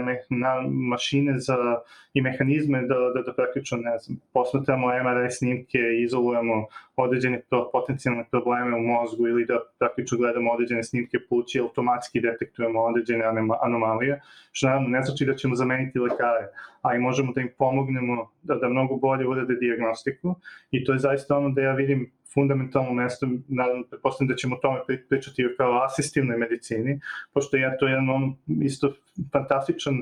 mašine za, i mehanizme da, da, da praktično ne znam, posmatramo MRI snimke i izolujemo određene pro, potencijalne probleme u mozgu ili da praktično gledamo određene snimke pluća i automatski detektujemo određene anomalije, što naravno ne znači da ćemo zameniti lekare, a i možemo da im pomognemo da, da mnogo bolje urade diagnostiku i to je zaista ono da ja vidim fundamentalno mesto, naravno, pretpostavljam da ćemo o tome pričati kao asistivnoj medicini, pošto je to jedan on isto fantastičan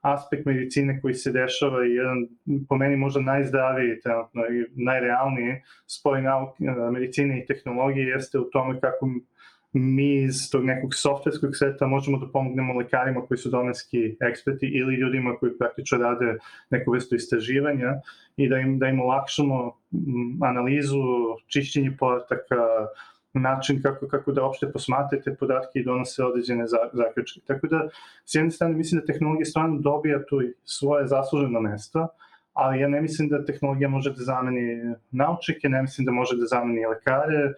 aspekt medicine koji se dešava i jedan, po meni možda najzdraviji trenutno i najrealniji spoj nauke, medicine i tehnologije jeste u tome kako mi iz tog nekog softverskog sveta možemo da pomognemo lekarima koji su domenski eksperti ili ljudima koji praktično rade neku vrstu istraživanja i da im, da im olakšamo analizu, čišćenje podataka, način kako, kako da opšte posmatrate podatke i donose određene zaključke. Tako da, s jedne strane, mislim da tehnologija stvarno dobija tu svoje zasluženo mesto, ali ja ne mislim da tehnologija može da zameni naučike, ne mislim da može da zameni lekare,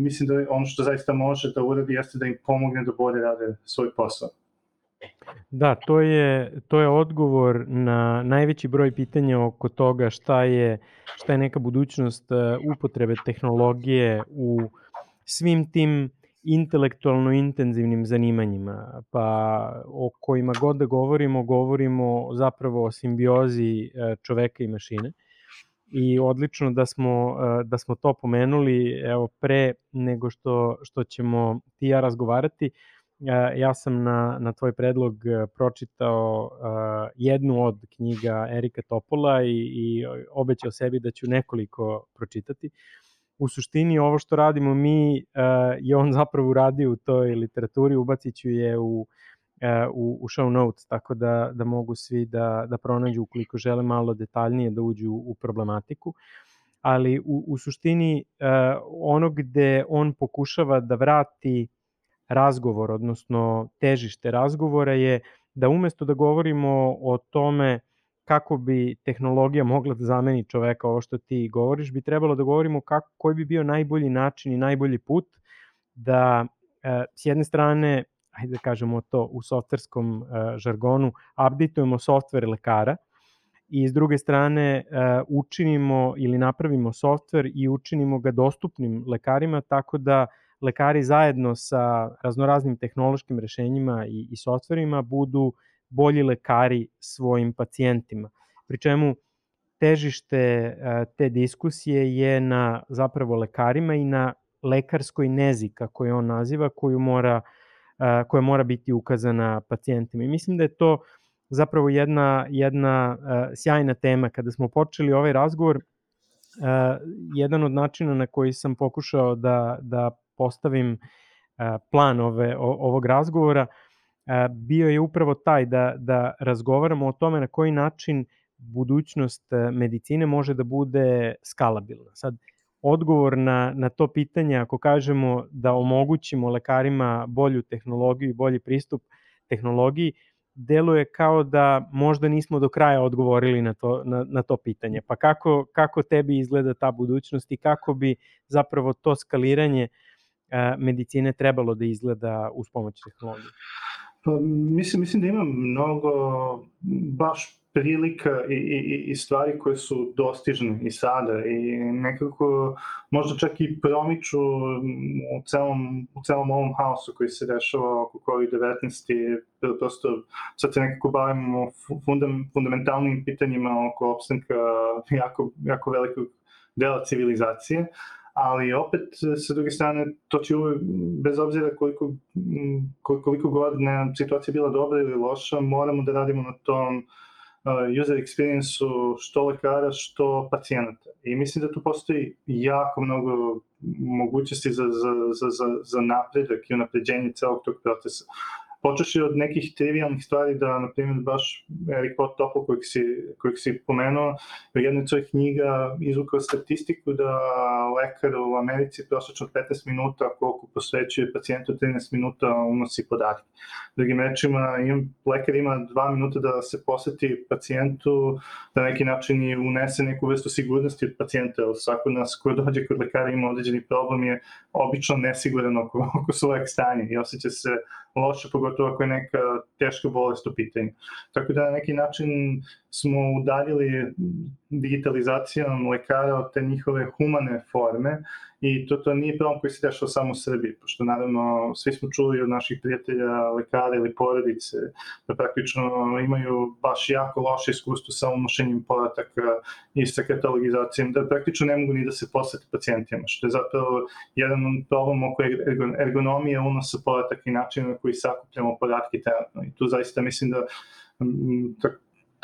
mislim da ono što zaista može da uradi jeste da im pomogne da bolje rade svoj posao. Da, to je, to je odgovor na najveći broj pitanja oko toga šta je, šta je neka budućnost e, upotrebe tehnologije u svim tim intelektualno intenzivnim zanimanjima, pa o kojima god da govorimo, govorimo zapravo o simbiozi e, čoveka i mašine. I odlično da smo, e, da smo to pomenuli, evo pre nego što, što ćemo ti ja razgovarati, e, ja sam na, na tvoj predlog pročitao jednu od knjiga Erika Topola i, i obećao sebi da ću nekoliko pročitati. U suštini ovo što radimo mi je on zapravo uradio u toj literaturi, ubacit ću je u, uh, u, u show notes, tako da, da mogu svi da, da pronađu ukoliko žele malo detaljnije da uđu u problematiku. Ali u, u suštini uh, ono gde on pokušava da vrati razgovor, odnosno težište razgovora je da umesto da govorimo o tome kako bi tehnologija mogla da zameni čoveka, ovo što ti govoriš, bi trebalo da govorimo kako, koji bi bio najbolji način i najbolji put da e, s jedne strane, ajde da kažemo to u softverskom e, žargonu, updateujemo softver lekara i s druge strane e, učinimo ili napravimo softver i učinimo ga dostupnim lekarima tako da lekari zajedno sa raznoraznim tehnološkim rešenjima i, i softverima budu bolji lekari svojim pacijentima. Pri čemu težište e, te diskusije je na zapravo lekarima i na lekarskoj nezi, kako je on naziva, koju mora, koja mora biti ukazana pacijentima. I mislim da je to zapravo jedna, jedna sjajna tema. Kada smo počeli ovaj razgovor, jedan od načina na koji sam pokušao da, da postavim plan ove, ovog razgovora bio je upravo taj da, da razgovaramo o tome na koji način budućnost medicine može da bude skalabilna. Sad, odgovor na, na to pitanje, ako kažemo da omogućimo lekarima bolju tehnologiju i bolji pristup tehnologiji, deluje kao da možda nismo do kraja odgovorili na to, na, na to pitanje. Pa kako, kako tebi izgleda ta budućnost i kako bi zapravo to skaliranje medicine trebalo da izgleda uz pomoć tehnologije? Pa, mislim, mislim da ima mnogo baš prilika i, i, i stvari koje su dostižne i sada i nekako možda čak i promiču u celom, u celom ovom haosu koji se dešava oko COVID-19 i prosto sad se nekako bavimo fundam, fundamentalnim pitanjima oko opstanka jako, jako velikog dela civilizacije, ali opet sa druge strane to će uvek, bez obzira koliko, koliko god ne, situacija bila dobra ili loša, moramo da radimo na tom uh, user experience-u što lekara, što pacijenata. I mislim da tu postoji jako mnogo mogućnosti za, za, za, za, za napredak i unapređenje celog tog procesa počeš od nekih trivialnih stvari da, na primjer, baš Erik Topol kojeg si, kojeg si pomenuo, u jednoj svojih knjiga izvukao statistiku da lekar u Americi prosječno 15 minuta koliko posvećuje pacijentu 13 minuta unosi podatke. Drugim rečima, im, lekar ima 2 minuta da se poseti pacijentu, da na neki način i unese neku vrstu sigurnosti od pacijenta, jer svako nas ko dođe kod lekara ima određeni problem je obično nesiguran oko, oko svojeg stanja i osjeća se loše, ako je neka teška bolest u pitanju. Tako da na neki način smo udaljili digitalizacijom lekara od te njihove humane forme i to, to nije problem koji se dešava samo u Srbiji, pošto naravno svi smo čuli od naših prijatelja, lekara ili porodice, da praktično imaju baš jako loše iskustvo sa unošenjem podataka i sa katalogizacijom, da praktično ne mogu ni da se posete pacijentima, što je zapravo jedan problem oko ergonomije unosa podataka i načina na koji sakupljamo podatke trenutno. I tu zaista mislim da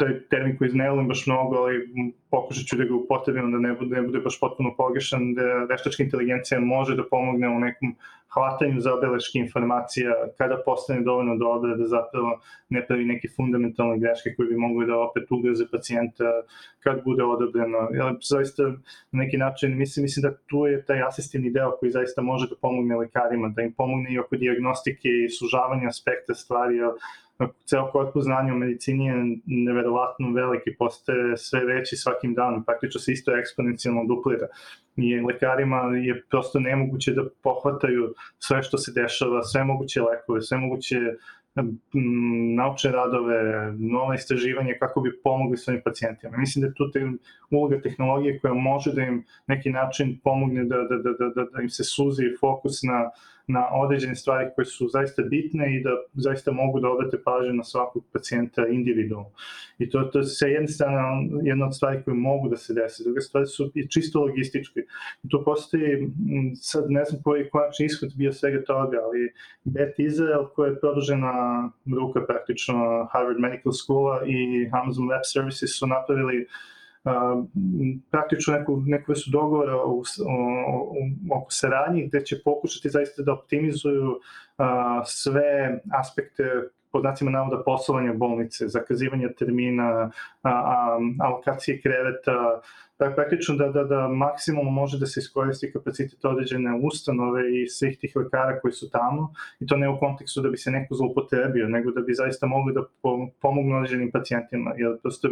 taj termin koji volim baš mnogo, ali pokušat ću da ga upotrebim da ne bude, ne bude baš potpuno pogrešan, da veštačka inteligencija može da pomogne u nekom hvatanju zabeleške informacija kada postane dovoljno dobra da zapravo ne pravi neke fundamentalne greške koje bi mogli da opet ugroze pacijenta kad bude odobreno. Ja, zaista na neki način mislim, mislim da tu je taj asistivni deo koji zaista može da pomogne lekarima, da im pomogne i oko diagnostike i sužavanja aspekta stvari, ceo korpus znanja u medicini je neverovatno veliki, postaje sve veći svakim danom, praktično se isto eksponencijalno duplira. I lekarima je prosto nemoguće da pohvataju sve što se dešava, sve moguće lekove, sve moguće naučne radove, nove istraživanje kako bi pomogli svojim pacijentima. Mislim da je tu te uloga tehnologije koja može da im neki način pomogne da, da, da, da, da im se suzi fokus na na određene stvari koje su zaista bitne i da zaista mogu da obrate pažnju na svakog pacijenta individualno. I to, to je sa jedne jedna od stvari koje mogu da se desi, druga stvari su i čisto logističke. I tu postoji, sad ne znam koji konačni ishod bio svega toga, ali Bet Israel koja je produžena ruka praktično Harvard Medical School i Amazon Web Services su napravili uh, praktično neku, neku su dogovora o, o, o, oko saradnji gde će pokušati zaista da optimizuju a, sve aspekte pod znacima navoda poslovanja bolnice, zakazivanja termina, a, a, alokacije kreveta, tako praktično da, da, da maksimum može da se iskoristi kapacitet određene ustanove i svih tih lekara koji su tamo i to ne u kontekstu da bi se neko zloupotrebio, nego da bi zaista mogli da pomognu određenim pacijentima, jer prosto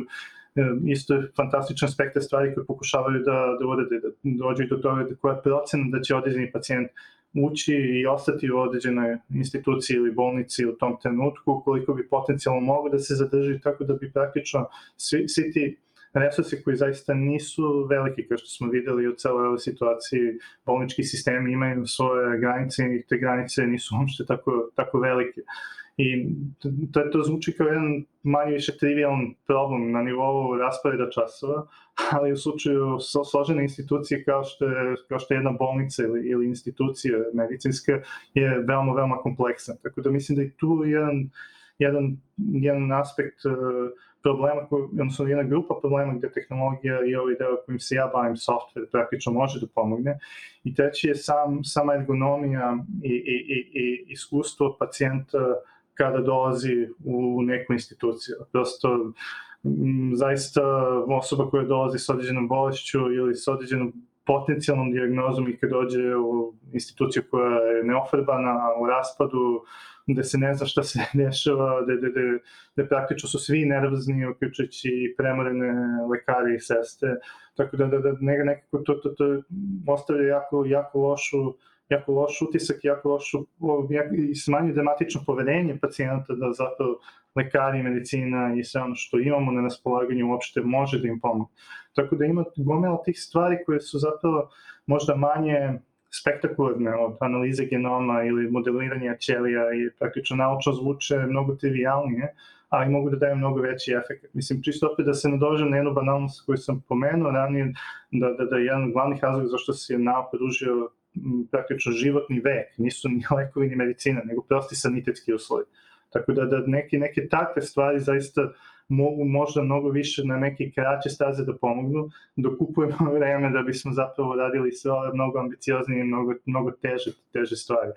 E, isto je fantastičan spektar stvari koje pokušavaju da, da urade, da dođu do toga da koja je procena da će određeni pacijent ući i ostati u određenoj instituciji ili bolnici u tom trenutku, koliko bi potencijalno mogo da se zadrži, tako da bi praktično svi, svi ti resursi koji zaista nisu veliki, kao što smo videli u celoj ovoj situaciji, bolnički sistemi imaju svoje granice i te granice nisu uopšte tako, tako velike. I to, to zvuči kao jedan manje više trivialan problem na nivou rasporeda časova, ali u slučaju složene institucije kao što je, kao što je jedna bolnica ili, ili institucija medicinska je veoma, veoma kompleksan. Tako da mislim da je tu jedan, jedan, jedan aspekt uh, problema, koji, odnosno jedna grupa problema gde tehnologija i ovaj deo kojim se ja bavim, software, praktično može da pomogne. I treći je sam, sama ergonomija i, i, i, i iskustvo pacijenta kada dolazi u neku instituciju. Prosto, zaista osoba koja dolazi sa određenom bolešću ili sa određenom potencijalnom diagnozom i kad dođe u instituciju koja je neofrbana, u raspadu, gde se ne zna šta se dešava, gde, gde, gde, gde praktično su svi nervozni, uključujući i premorene lekare i sestre, tako da, da, da nekako to, to, to ostavlja jako, jako lošu jako loš utisak, jako lošu i smanjuje dramatično poverenje pacijenta da zato lekari, medicina i sve ono što imamo na raspolaganju uopšte može da im pomogne. Tako da ima gomela tih stvari koje su zapravo možda manje spektakularne od analize genoma ili modeliranja ćelija i praktično naučno zvuče mnogo trivialnije, ali mogu da daju mnogo veći efekt. Mislim, čisto opet da se nadožem na jednu banalnost koju sam pomenuo ranije, da, da, da je jedan od glavnih razloga zašto se je nauka praktično životni vek, nisu ni lekovi ni medicina, nego prosti sanitetski uslovi. Tako da, da neke, neke takve stvari zaista mogu možda mnogo više na neke kraće staze da pomognu, dok kupujemo vreme da bismo zapravo radili sve ove mnogo ambicioznije i mnogo, mnogo teže, teže stvari.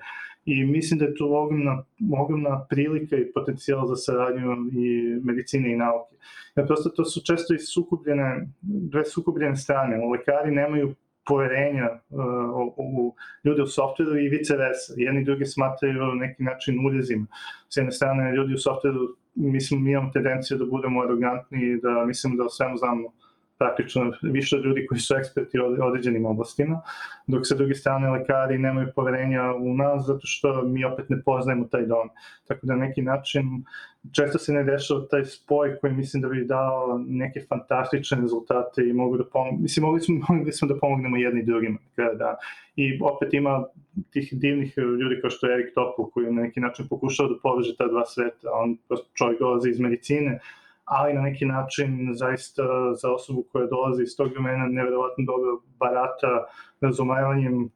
I mislim da je tu ogromna, ogromna prilika i potencijal za saradnju i medicine i nauke. Jer prosto to su često i sukubljene, dve sukubljene strane. Lekari nemaju poverenja uh, u ljude u softveru i vice versa. Jedni drugi smatraju neki način urezima. S jedne strane, ljudi u softveru, mislim, mi imamo tendenciju da budemo arogantni i da mislim da o svemu znamo praktično više ljudi koji su eksperti u određenim oblastima, dok sa druge strane lekari nemaju poverenja u nas zato što mi opet ne poznajemo taj dom. Tako da na neki način često se ne dešava taj spoj koji mislim da bi dao neke fantastične rezultate i mogu da pomogu, mislim mogli smo, mogli smo da pomognemo jedni drugima. Da. I opet ima tih divnih ljudi kao što je Erik Topol koji na neki način pokušao da poveže ta dva sveta. On čovjek dolazi iz medicine, ali na neki način zaista za osobu koja dolazi iz tog domena neverovatno dobro barata razumevanjem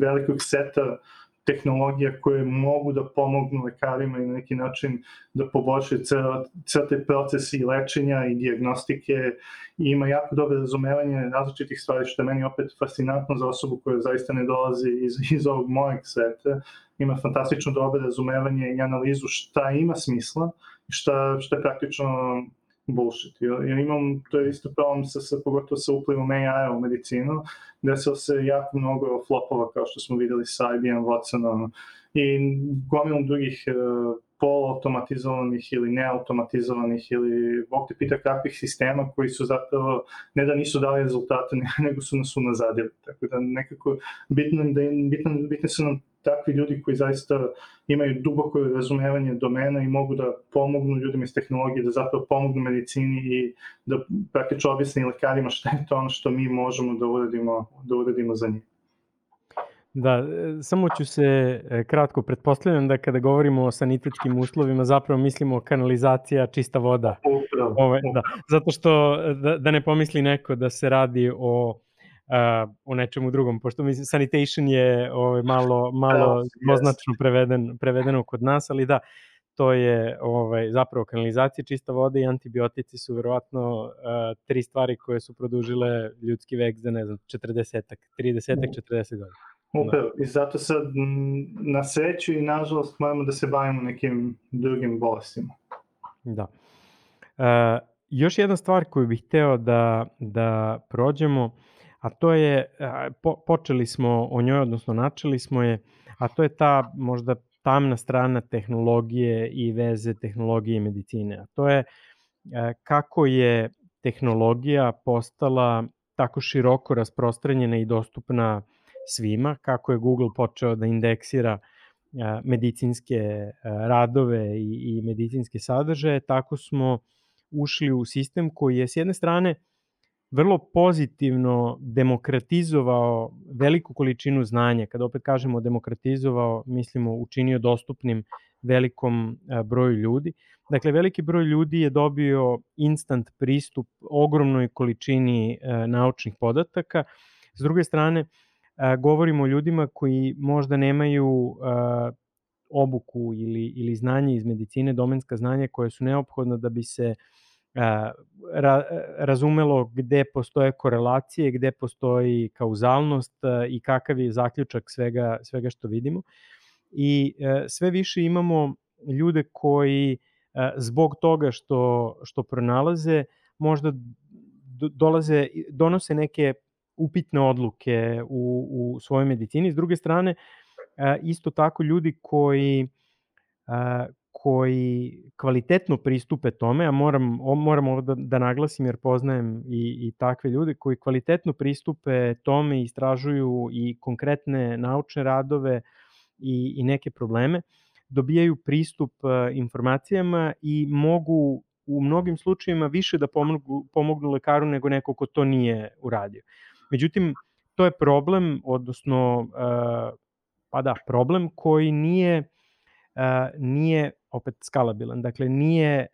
velikog seta tehnologija koje mogu da pomognu lekarima i na neki način da poboljšaju ceo, ceo taj proces i lečenja i diagnostike i ima jako dobro razumevanje različitih stvari što je meni opet fascinantno za osobu koja zaista ne dolazi iz, iz ovog mojeg sveta. Ima fantastično dobro razumevanje i analizu šta ima smisla i šta, šta je praktično bullshit. Ja, ja imam, to je isto problem sa, sa pogotovo sa uplivom AI u medicinu, desilo se jako mnogo flopova kao što smo videli sa IBM Watsonom i gomilom drugih uh, poluautomatizovanih ili neautomatizovanih ili Bog te pita kakvih sistema koji su zapravo ne da nisu dali rezultate, nego su nas unazadili. Tako da nekako bitno, da, bitno, bitno su nam takvi ljudi koji zaista imaju duboko razumevanje domena i mogu da pomognu ljudima iz tehnologije, da zapravo pomognu medicini i da praktično objasni lekarima šta je to ono što mi možemo da uradimo, da uradimo za njih. Da, samo ću se e, kratko pretpostavljam da kada govorimo o sanitetskim uslovima zapravo mislimo kanalizacija, čista voda. Upravo. Ove, da, zato što da, da ne pomisli neko da se radi o uh, o nečemu drugom, pošto mislim sanitation je ovaj, malo, malo yes. preveden, prevedeno kod nas, ali da, to je ovaj, zapravo kanalizacija, čista voda i antibiotici su verovatno uh, tri stvari koje su produžile ljudski vek za, ne znam, 40-ak, 30-ak, 40 godina. Upravo, i zato sad na sreću i nažalost moramo da se bavimo nekim drugim bolestima. Da. E, još jedna stvar koju bih hteo da, da prođemo, a to je, po, počeli smo o njoj, odnosno načeli smo je, a to je ta možda tamna strana tehnologije i veze tehnologije i medicine. A to je kako je tehnologija postala tako široko rasprostranjena i dostupna svima, kako je Google počeo da indeksira medicinske radove i, i medicinske sadržaje, tako smo ušli u sistem koji je s jedne strane vrlo pozitivno demokratizovao veliku količinu znanja. Kada opet kažemo demokratizovao, mislimo učinio dostupnim velikom broju ljudi. Dakle, veliki broj ljudi je dobio instant pristup ogromnoj količini naučnih podataka. S druge strane, govorimo o ljudima koji možda nemaju obuku ili, ili znanje iz medicine, domenska znanja koje su neophodna da bi se ra, razumelo gde postoje korelacije, gde postoji kauzalnost i kakav je zaključak svega, svega što vidimo. I e, sve više imamo ljude koji zbog toga što, što pronalaze možda dolaze, donose neke upitne odluke u, u svojoj medicini. S druge strane, isto tako ljudi koji koji kvalitetno pristupe tome, a moram, moram ovo da, da naglasim jer poznajem i, i takve ljude koji kvalitetno pristupe tome, istražuju i konkretne naučne radove i, i neke probleme, dobijaju pristup informacijama i mogu u mnogim slučajevima više da pomognu, pomognu lekaru nego neko ko to nije uradio. Međutim, to je problem, odnosno, pa da, problem koji nije, nije opet skalabilan. Dakle, nije,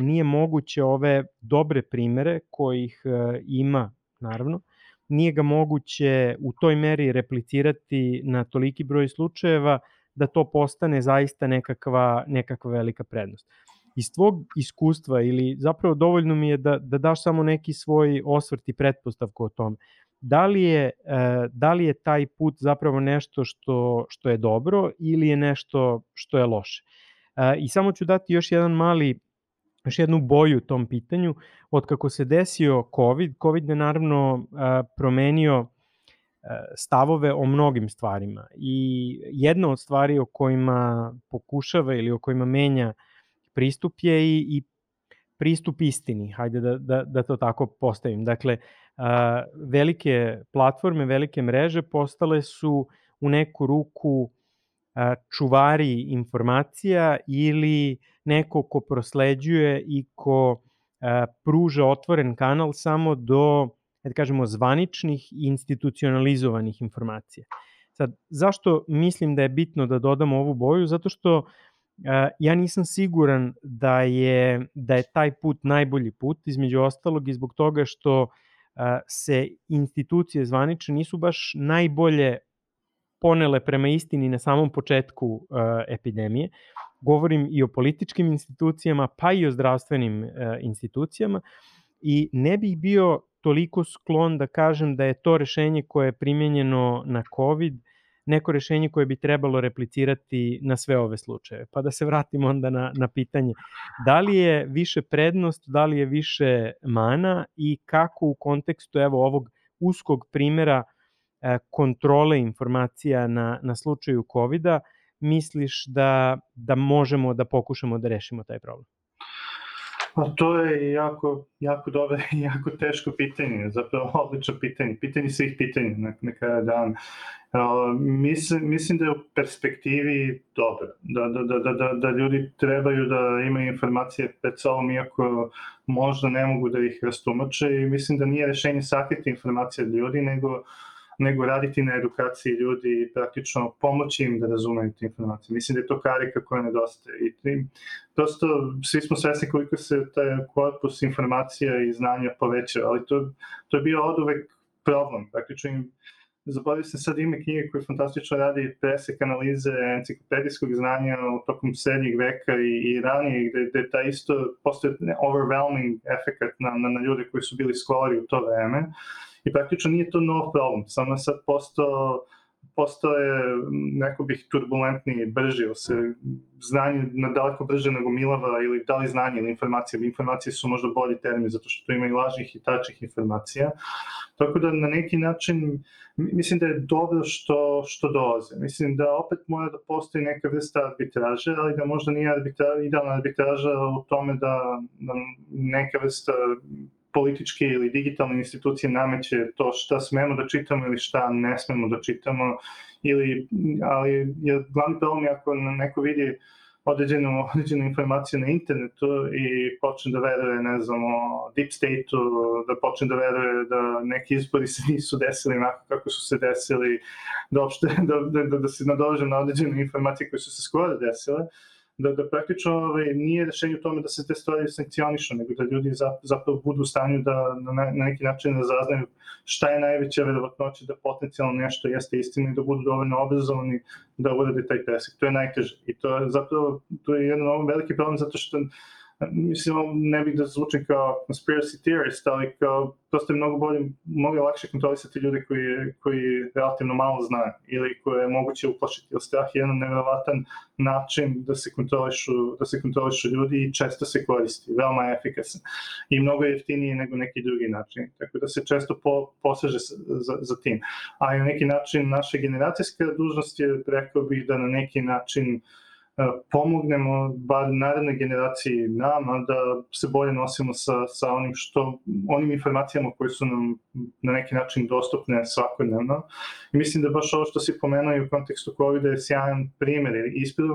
nije moguće ove dobre primere kojih ima, naravno, nije ga moguće u toj meri replicirati na toliki broj slučajeva da to postane zaista nekakva, nekakva velika prednost iz tvog iskustva ili zapravo dovoljno mi je da, da daš samo neki svoj osvrt i pretpostavku o tome. Da li je, e, da li je taj put zapravo nešto što, što je dobro ili je nešto što je loše? I samo ću dati još jedan mali još jednu boju tom pitanju. Od kako se desio COVID, COVID je naravno promenio stavove o mnogim stvarima i jedna od stvari o kojima pokušava ili o kojima menja pristup je i, i pristup istini, hajde da, da, da to tako postavim. Dakle, velike platforme, velike mreže postale su u neku ruku čuvari informacija ili neko ko prosleđuje i ko pruža otvoren kanal samo do, da kažemo, zvaničnih i institucionalizovanih informacija. Sad, zašto mislim da je bitno da dodamo ovu boju? Zato što ja nisam siguran da je, da je taj put najbolji put, između ostalog i zbog toga što se institucije zvanične nisu baš najbolje ponele prema istini na samom početku epidemije. Govorim i o političkim institucijama, pa i o zdravstvenim institucijama i ne bih bio toliko sklon da kažem da je to rešenje koje je primjenjeno na COVID neko rešenje koje bi trebalo replicirati na sve ove slučaje. Pa da se vratimo onda na, na pitanje. Da li je više prednost, da li je više mana i kako u kontekstu evo ovog uskog primera e, kontrole informacija na, na slučaju COVID-a misliš da, da možemo da pokušamo da rešimo taj problem? Pa to je jako, jako dobro i jako teško pitanje, zapravo odlično pitanje, pitanje svih pitanja na, na kraju dana. Uh, mislim, mislim da je u perspektivi dobro, da, da, da, da, da, da ljudi trebaju da imaju informacije pred sobom, iako možda ne mogu da ih rastumače i mislim da nije rešenje sakriti informacije od ljudi, nego uh, nego raditi na edukaciji ljudi i praktično pomoći im da razumeju te informacije. Mislim da je to karika koja nedostaje. I prosto svi smo svesni koliko se taj korpus informacija i znanja poveća, ali to, to je bio od uvek problem. Praktično im zaboravio sam sad ime knjige koje fantastično radi presek analize enciklopedijskog znanja u tokom srednjeg veka i, i ranije, gde, gde ta isto postoje overwhelming efekt na, na, na ljude koji su bili skolari u to vreme. Uh, i praktično nije to nov problem, samo sad postao postoje, neko bih turbulentniji, brži, se znanje na daleko brže nego milava ili da li znanje ili informacije, informacije su možda bolji termin zato što tu ima i lažnih i tačnih informacija. Tako da na neki način mislim da je dobro što, što dolaze. Mislim da opet mora da postoji neka vrsta arbitraže, ali da možda nije arbitra, idealna arbitraža u tome da, da neka vrsta političke ili digitalne institucije nameće to šta smemo da čitamo ili šta ne smemo da čitamo, ili, ali je glavni problem je ako neko vidi određenu, određenu informaciju na internetu i počne da veruje, ne znam, o deep state-u, da počne da veruje da neki izbori se nisu desili onako kako su se desili, da, opšte, da, da, da, se nadođe na određene informacije koje su se skoro desile, uh, da, da praktično ovaj, nije rešenje u tome da se te stvari sankcionišu, nego da ljudi zapravo budu u stanju da na, na neki način da zaznaju šta je najveća verovatnoća da potencijalno nešto jeste istina i da budu dovoljno obrazovani da urade taj presek. To je najteže. I to je zapravo to je jedan veliki problem zato što mislim, ne bih da zvučim kao conspiracy theorist, ali kao, prosto je mnogo bolje, mnogo lakše kontrolisati ljude koji, koji relativno malo znaju ili koje je moguće uplašiti. Ili strah je jedan nevjerovatan način da se kontrolišu, da se kontrolišu ljudi i često se koristi, veoma je efikasan i mnogo je jeftiniji nego neki drugi način, tako da se često po, poseže za, za tim. A na neki način naša generacijska dužnost je, rekao bih, da na neki način uh, pomognemo bar naredne generaciji nama da se bolje nosimo sa, sa onim što, onim informacijama koje su nam na neki način dostupne svakodnevno. I mislim da baš ovo što si pomenuo i u kontekstu covid je sjajan primjer.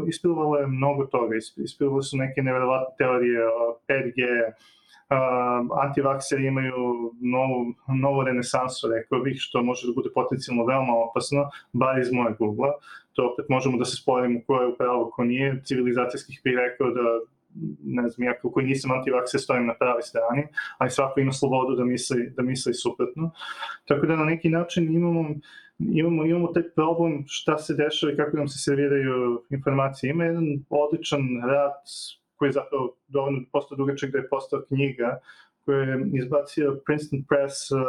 Ispilovalo je mnogo toga. Ispilovalo su neke neverovatne teorije o 5G, uh, antivakseri imaju novu, novu renesansu, rekao bih, što može da bude potencijalno veoma opasno, bar iz moje Google-a. To opet možemo da se sporimo ko je upravo, ko nije. Civilizacijskih bih rekao da ne znam, ja koji nisam antivakser stojim na pravi strani, ali svako ima slobodu da misli, da misli suprotno. Tako da na neki način imamo imamo, imamo taj problem šta se dešava i kako nam se serviraju informacije. Ima jedan odličan rad koji je zapravo dovoljno postao dugačak da je postao knjiga koju je izbacio Princeton Press, uh,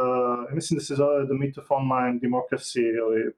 mislim da se zove The Myth of Online Democracy ili,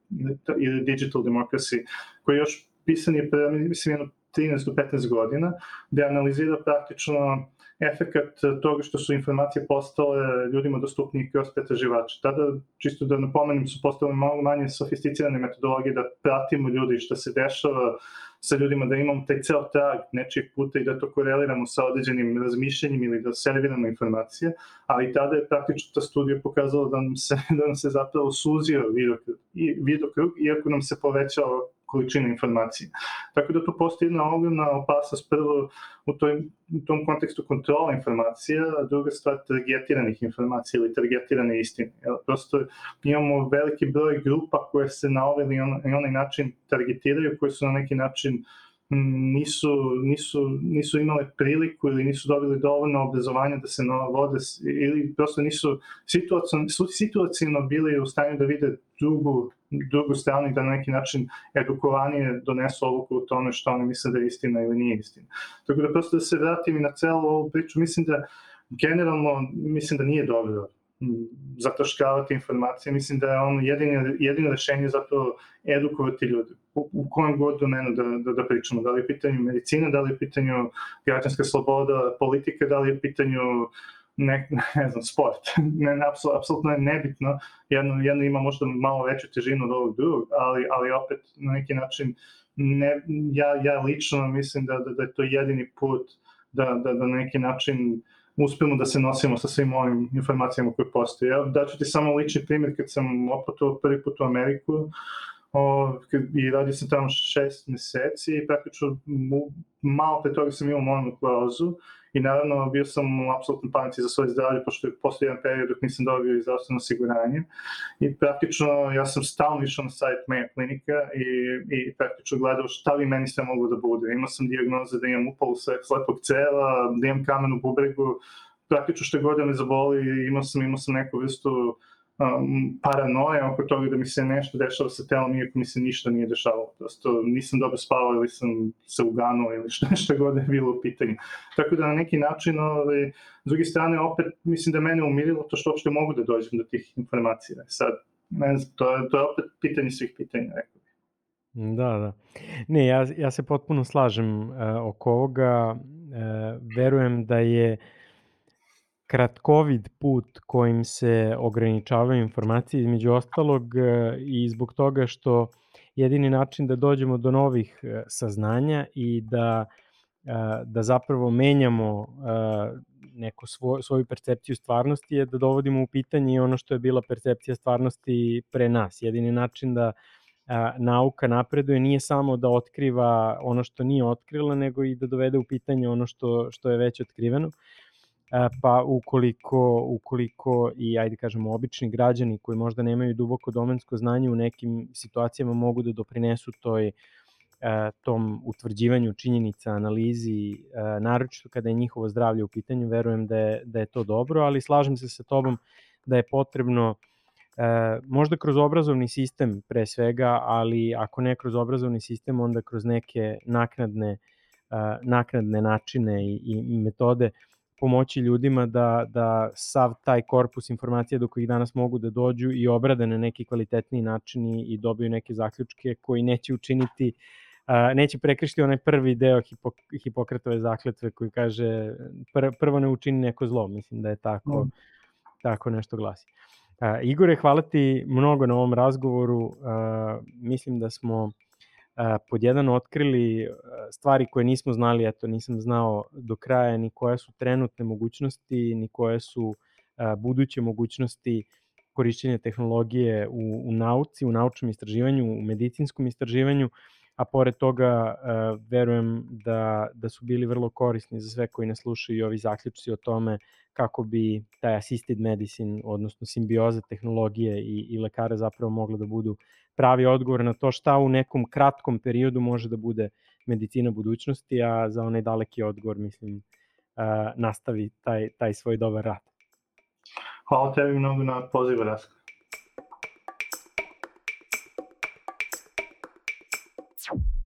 ili Digital Democracy, koji je još pisan je pre, mislim, jedno 13 do 15 godina, gde analizira praktično efekat toga što su informacije postale ljudima dostupnije kroz pretraživače. Tada, čisto da napomenem, su postale malo manje sofisticirane metodologije da pratimo ljudi što se dešava sa ljudima, da imamo taj ceo trag nečijeg puta i da to koreliramo sa određenim razmišljanjem ili da serviramo informacije, ali tada je praktično ta studija pokazala da nam se, da nam se zapravo suzio vidokrug, vidokrug iako nam se povećao količina informacija. Tako da tu postoji jedna ogromna opasnost prvo u, toj, u tom kontekstu kontrola informacija, a druga stvar targetiranih informacija ili targetirane istine. Jel, prosto imamo veliki broj grupa koje se na ovaj ili on, onaj način targetiraju, koje su na neki način uh, nisu, nisu, nisu imale priliku ili nisu dobili dovoljno obrazovanja da se vode ili prosto nisu situacijno, situacijno bili u stanju da vide drugu, drugu stranu i da na neki način edukovanije donesu odluku o tome što oni misle da je istina ili nije istina. Tako da prosto da se vratim i na celu ovu priču, mislim da generalno mislim da nije dobro zataškavati informacije. Mislim da je on jedino, jedino rešenje zapravo edukovati ljude u, kojem god domenu da, da, da pričamo. Da li je pitanje medicine, da li je pitanje građanska sloboda, politika, da li je pitanje ne, ne znam, sport. Ne, apsolutno je nebitno. Jedno, jedno ima možda malo veću težinu od ovog drugog, ali, ali opet na neki način ne, ja, ja lično mislim da, da, da je to jedini put da, da, da na neki način uspemo da se nosimo sa svim ovim informacijama koje postoje. Ja daću ti samo lični primjer kad sam oputovao prvi put u Ameriku i radio sam tamo šest meseci i praktično malo pre toga sam imao monoklozu i naravno bio sam u apsolutnoj panici za svoje zdravlje, pošto je posle jedan period dok nisam dobio i zdravstveno osiguranje. I praktično ja sam stalno išao na sajt Mayo klinika i, i praktično gledao šta li meni sve mogu da bude. Imao sam diagnoze da imam upalu slepog cela, da imam kamen u bubregu, praktično što god da me zaboli, imao sam, imao sam neku vrstu um, paranoje oko toga da mi se nešto dešava sa telom, iako mi se ništa nije dešavalo. Prosto nisam dobro spavao ili sam se uganuo ili što, što god je bilo u pitanju. Tako da na neki način, ovaj, s druge strane, opet mislim da mene umirilo to što uopšte mogu da dođem do tih informacija. Sad, ne znam, to, je, to je opet pitanje svih pitanja, rekao Da, da. Ne, ja, ja se potpuno slažem uh, oko ovoga. Uh, verujem da je uh, kratkovid put kojim se ograničavaju informacije između ostalog e, i zbog toga što jedini način da dođemo do novih e, saznanja i da e, da zapravo menjamo neku svoj, svoju percepciju stvarnosti je da dovodimo u pitanje ono što je bila percepcija stvarnosti pre nas. Jedini način da nauka napreduje nije samo da otkriva ono što nije otkrila, nego i da dovede u pitanje ono što, što je već otkriveno. Pa ukoliko, ukoliko i ajde kažemo obični građani koji možda nemaju duboko domensko znanje u nekim situacijama mogu da doprinesu toj e, tom utvrđivanju činjenica, analizi, e, naročito kada je njihovo zdravlje u pitanju, verujem da je, da je to dobro, ali slažem se sa tobom da je potrebno možda kroz obrazovni sistem pre svega, ali ako ne kroz obrazovni sistem, onda kroz neke naknadne naknadne načine i, i metode pomoći ljudima da, da sav taj korpus informacija do kojih danas mogu da dođu i obrade na neki kvalitetniji način i, dobiju neke zaključke koji neće učiniti neće prekršiti onaj prvi deo Hipok Hipokratove zakletve koji kaže pr prvo ne učini neko zlo, mislim da je tako, mm. tako nešto glasi. A, Igore, hvala ti mnogo na ovom razgovoru, a, mislim da smo pod jedan otkrili stvari koje nismo znali, eto nisam znao do kraja ni koje su trenutne mogućnosti, ni koje su buduće mogućnosti korišćenja tehnologije u, u nauci, u naučnom istraživanju, u medicinskom istraživanju, a pored toga verujem da, da su bili vrlo korisni za sve koji ne slušaju ovi zaključci o tome kako bi taj assisted medicine, odnosno simbioza tehnologije i, i lekara zapravo mogla da budu pravi odgovor na to šta u nekom kratkom periodu može da bude medicina budućnosti, a za onaj daleki odgovor, mislim, uh, nastavi taj, taj svoj dobar rad. Hvala tebi mnogo na pozivu, Rasko.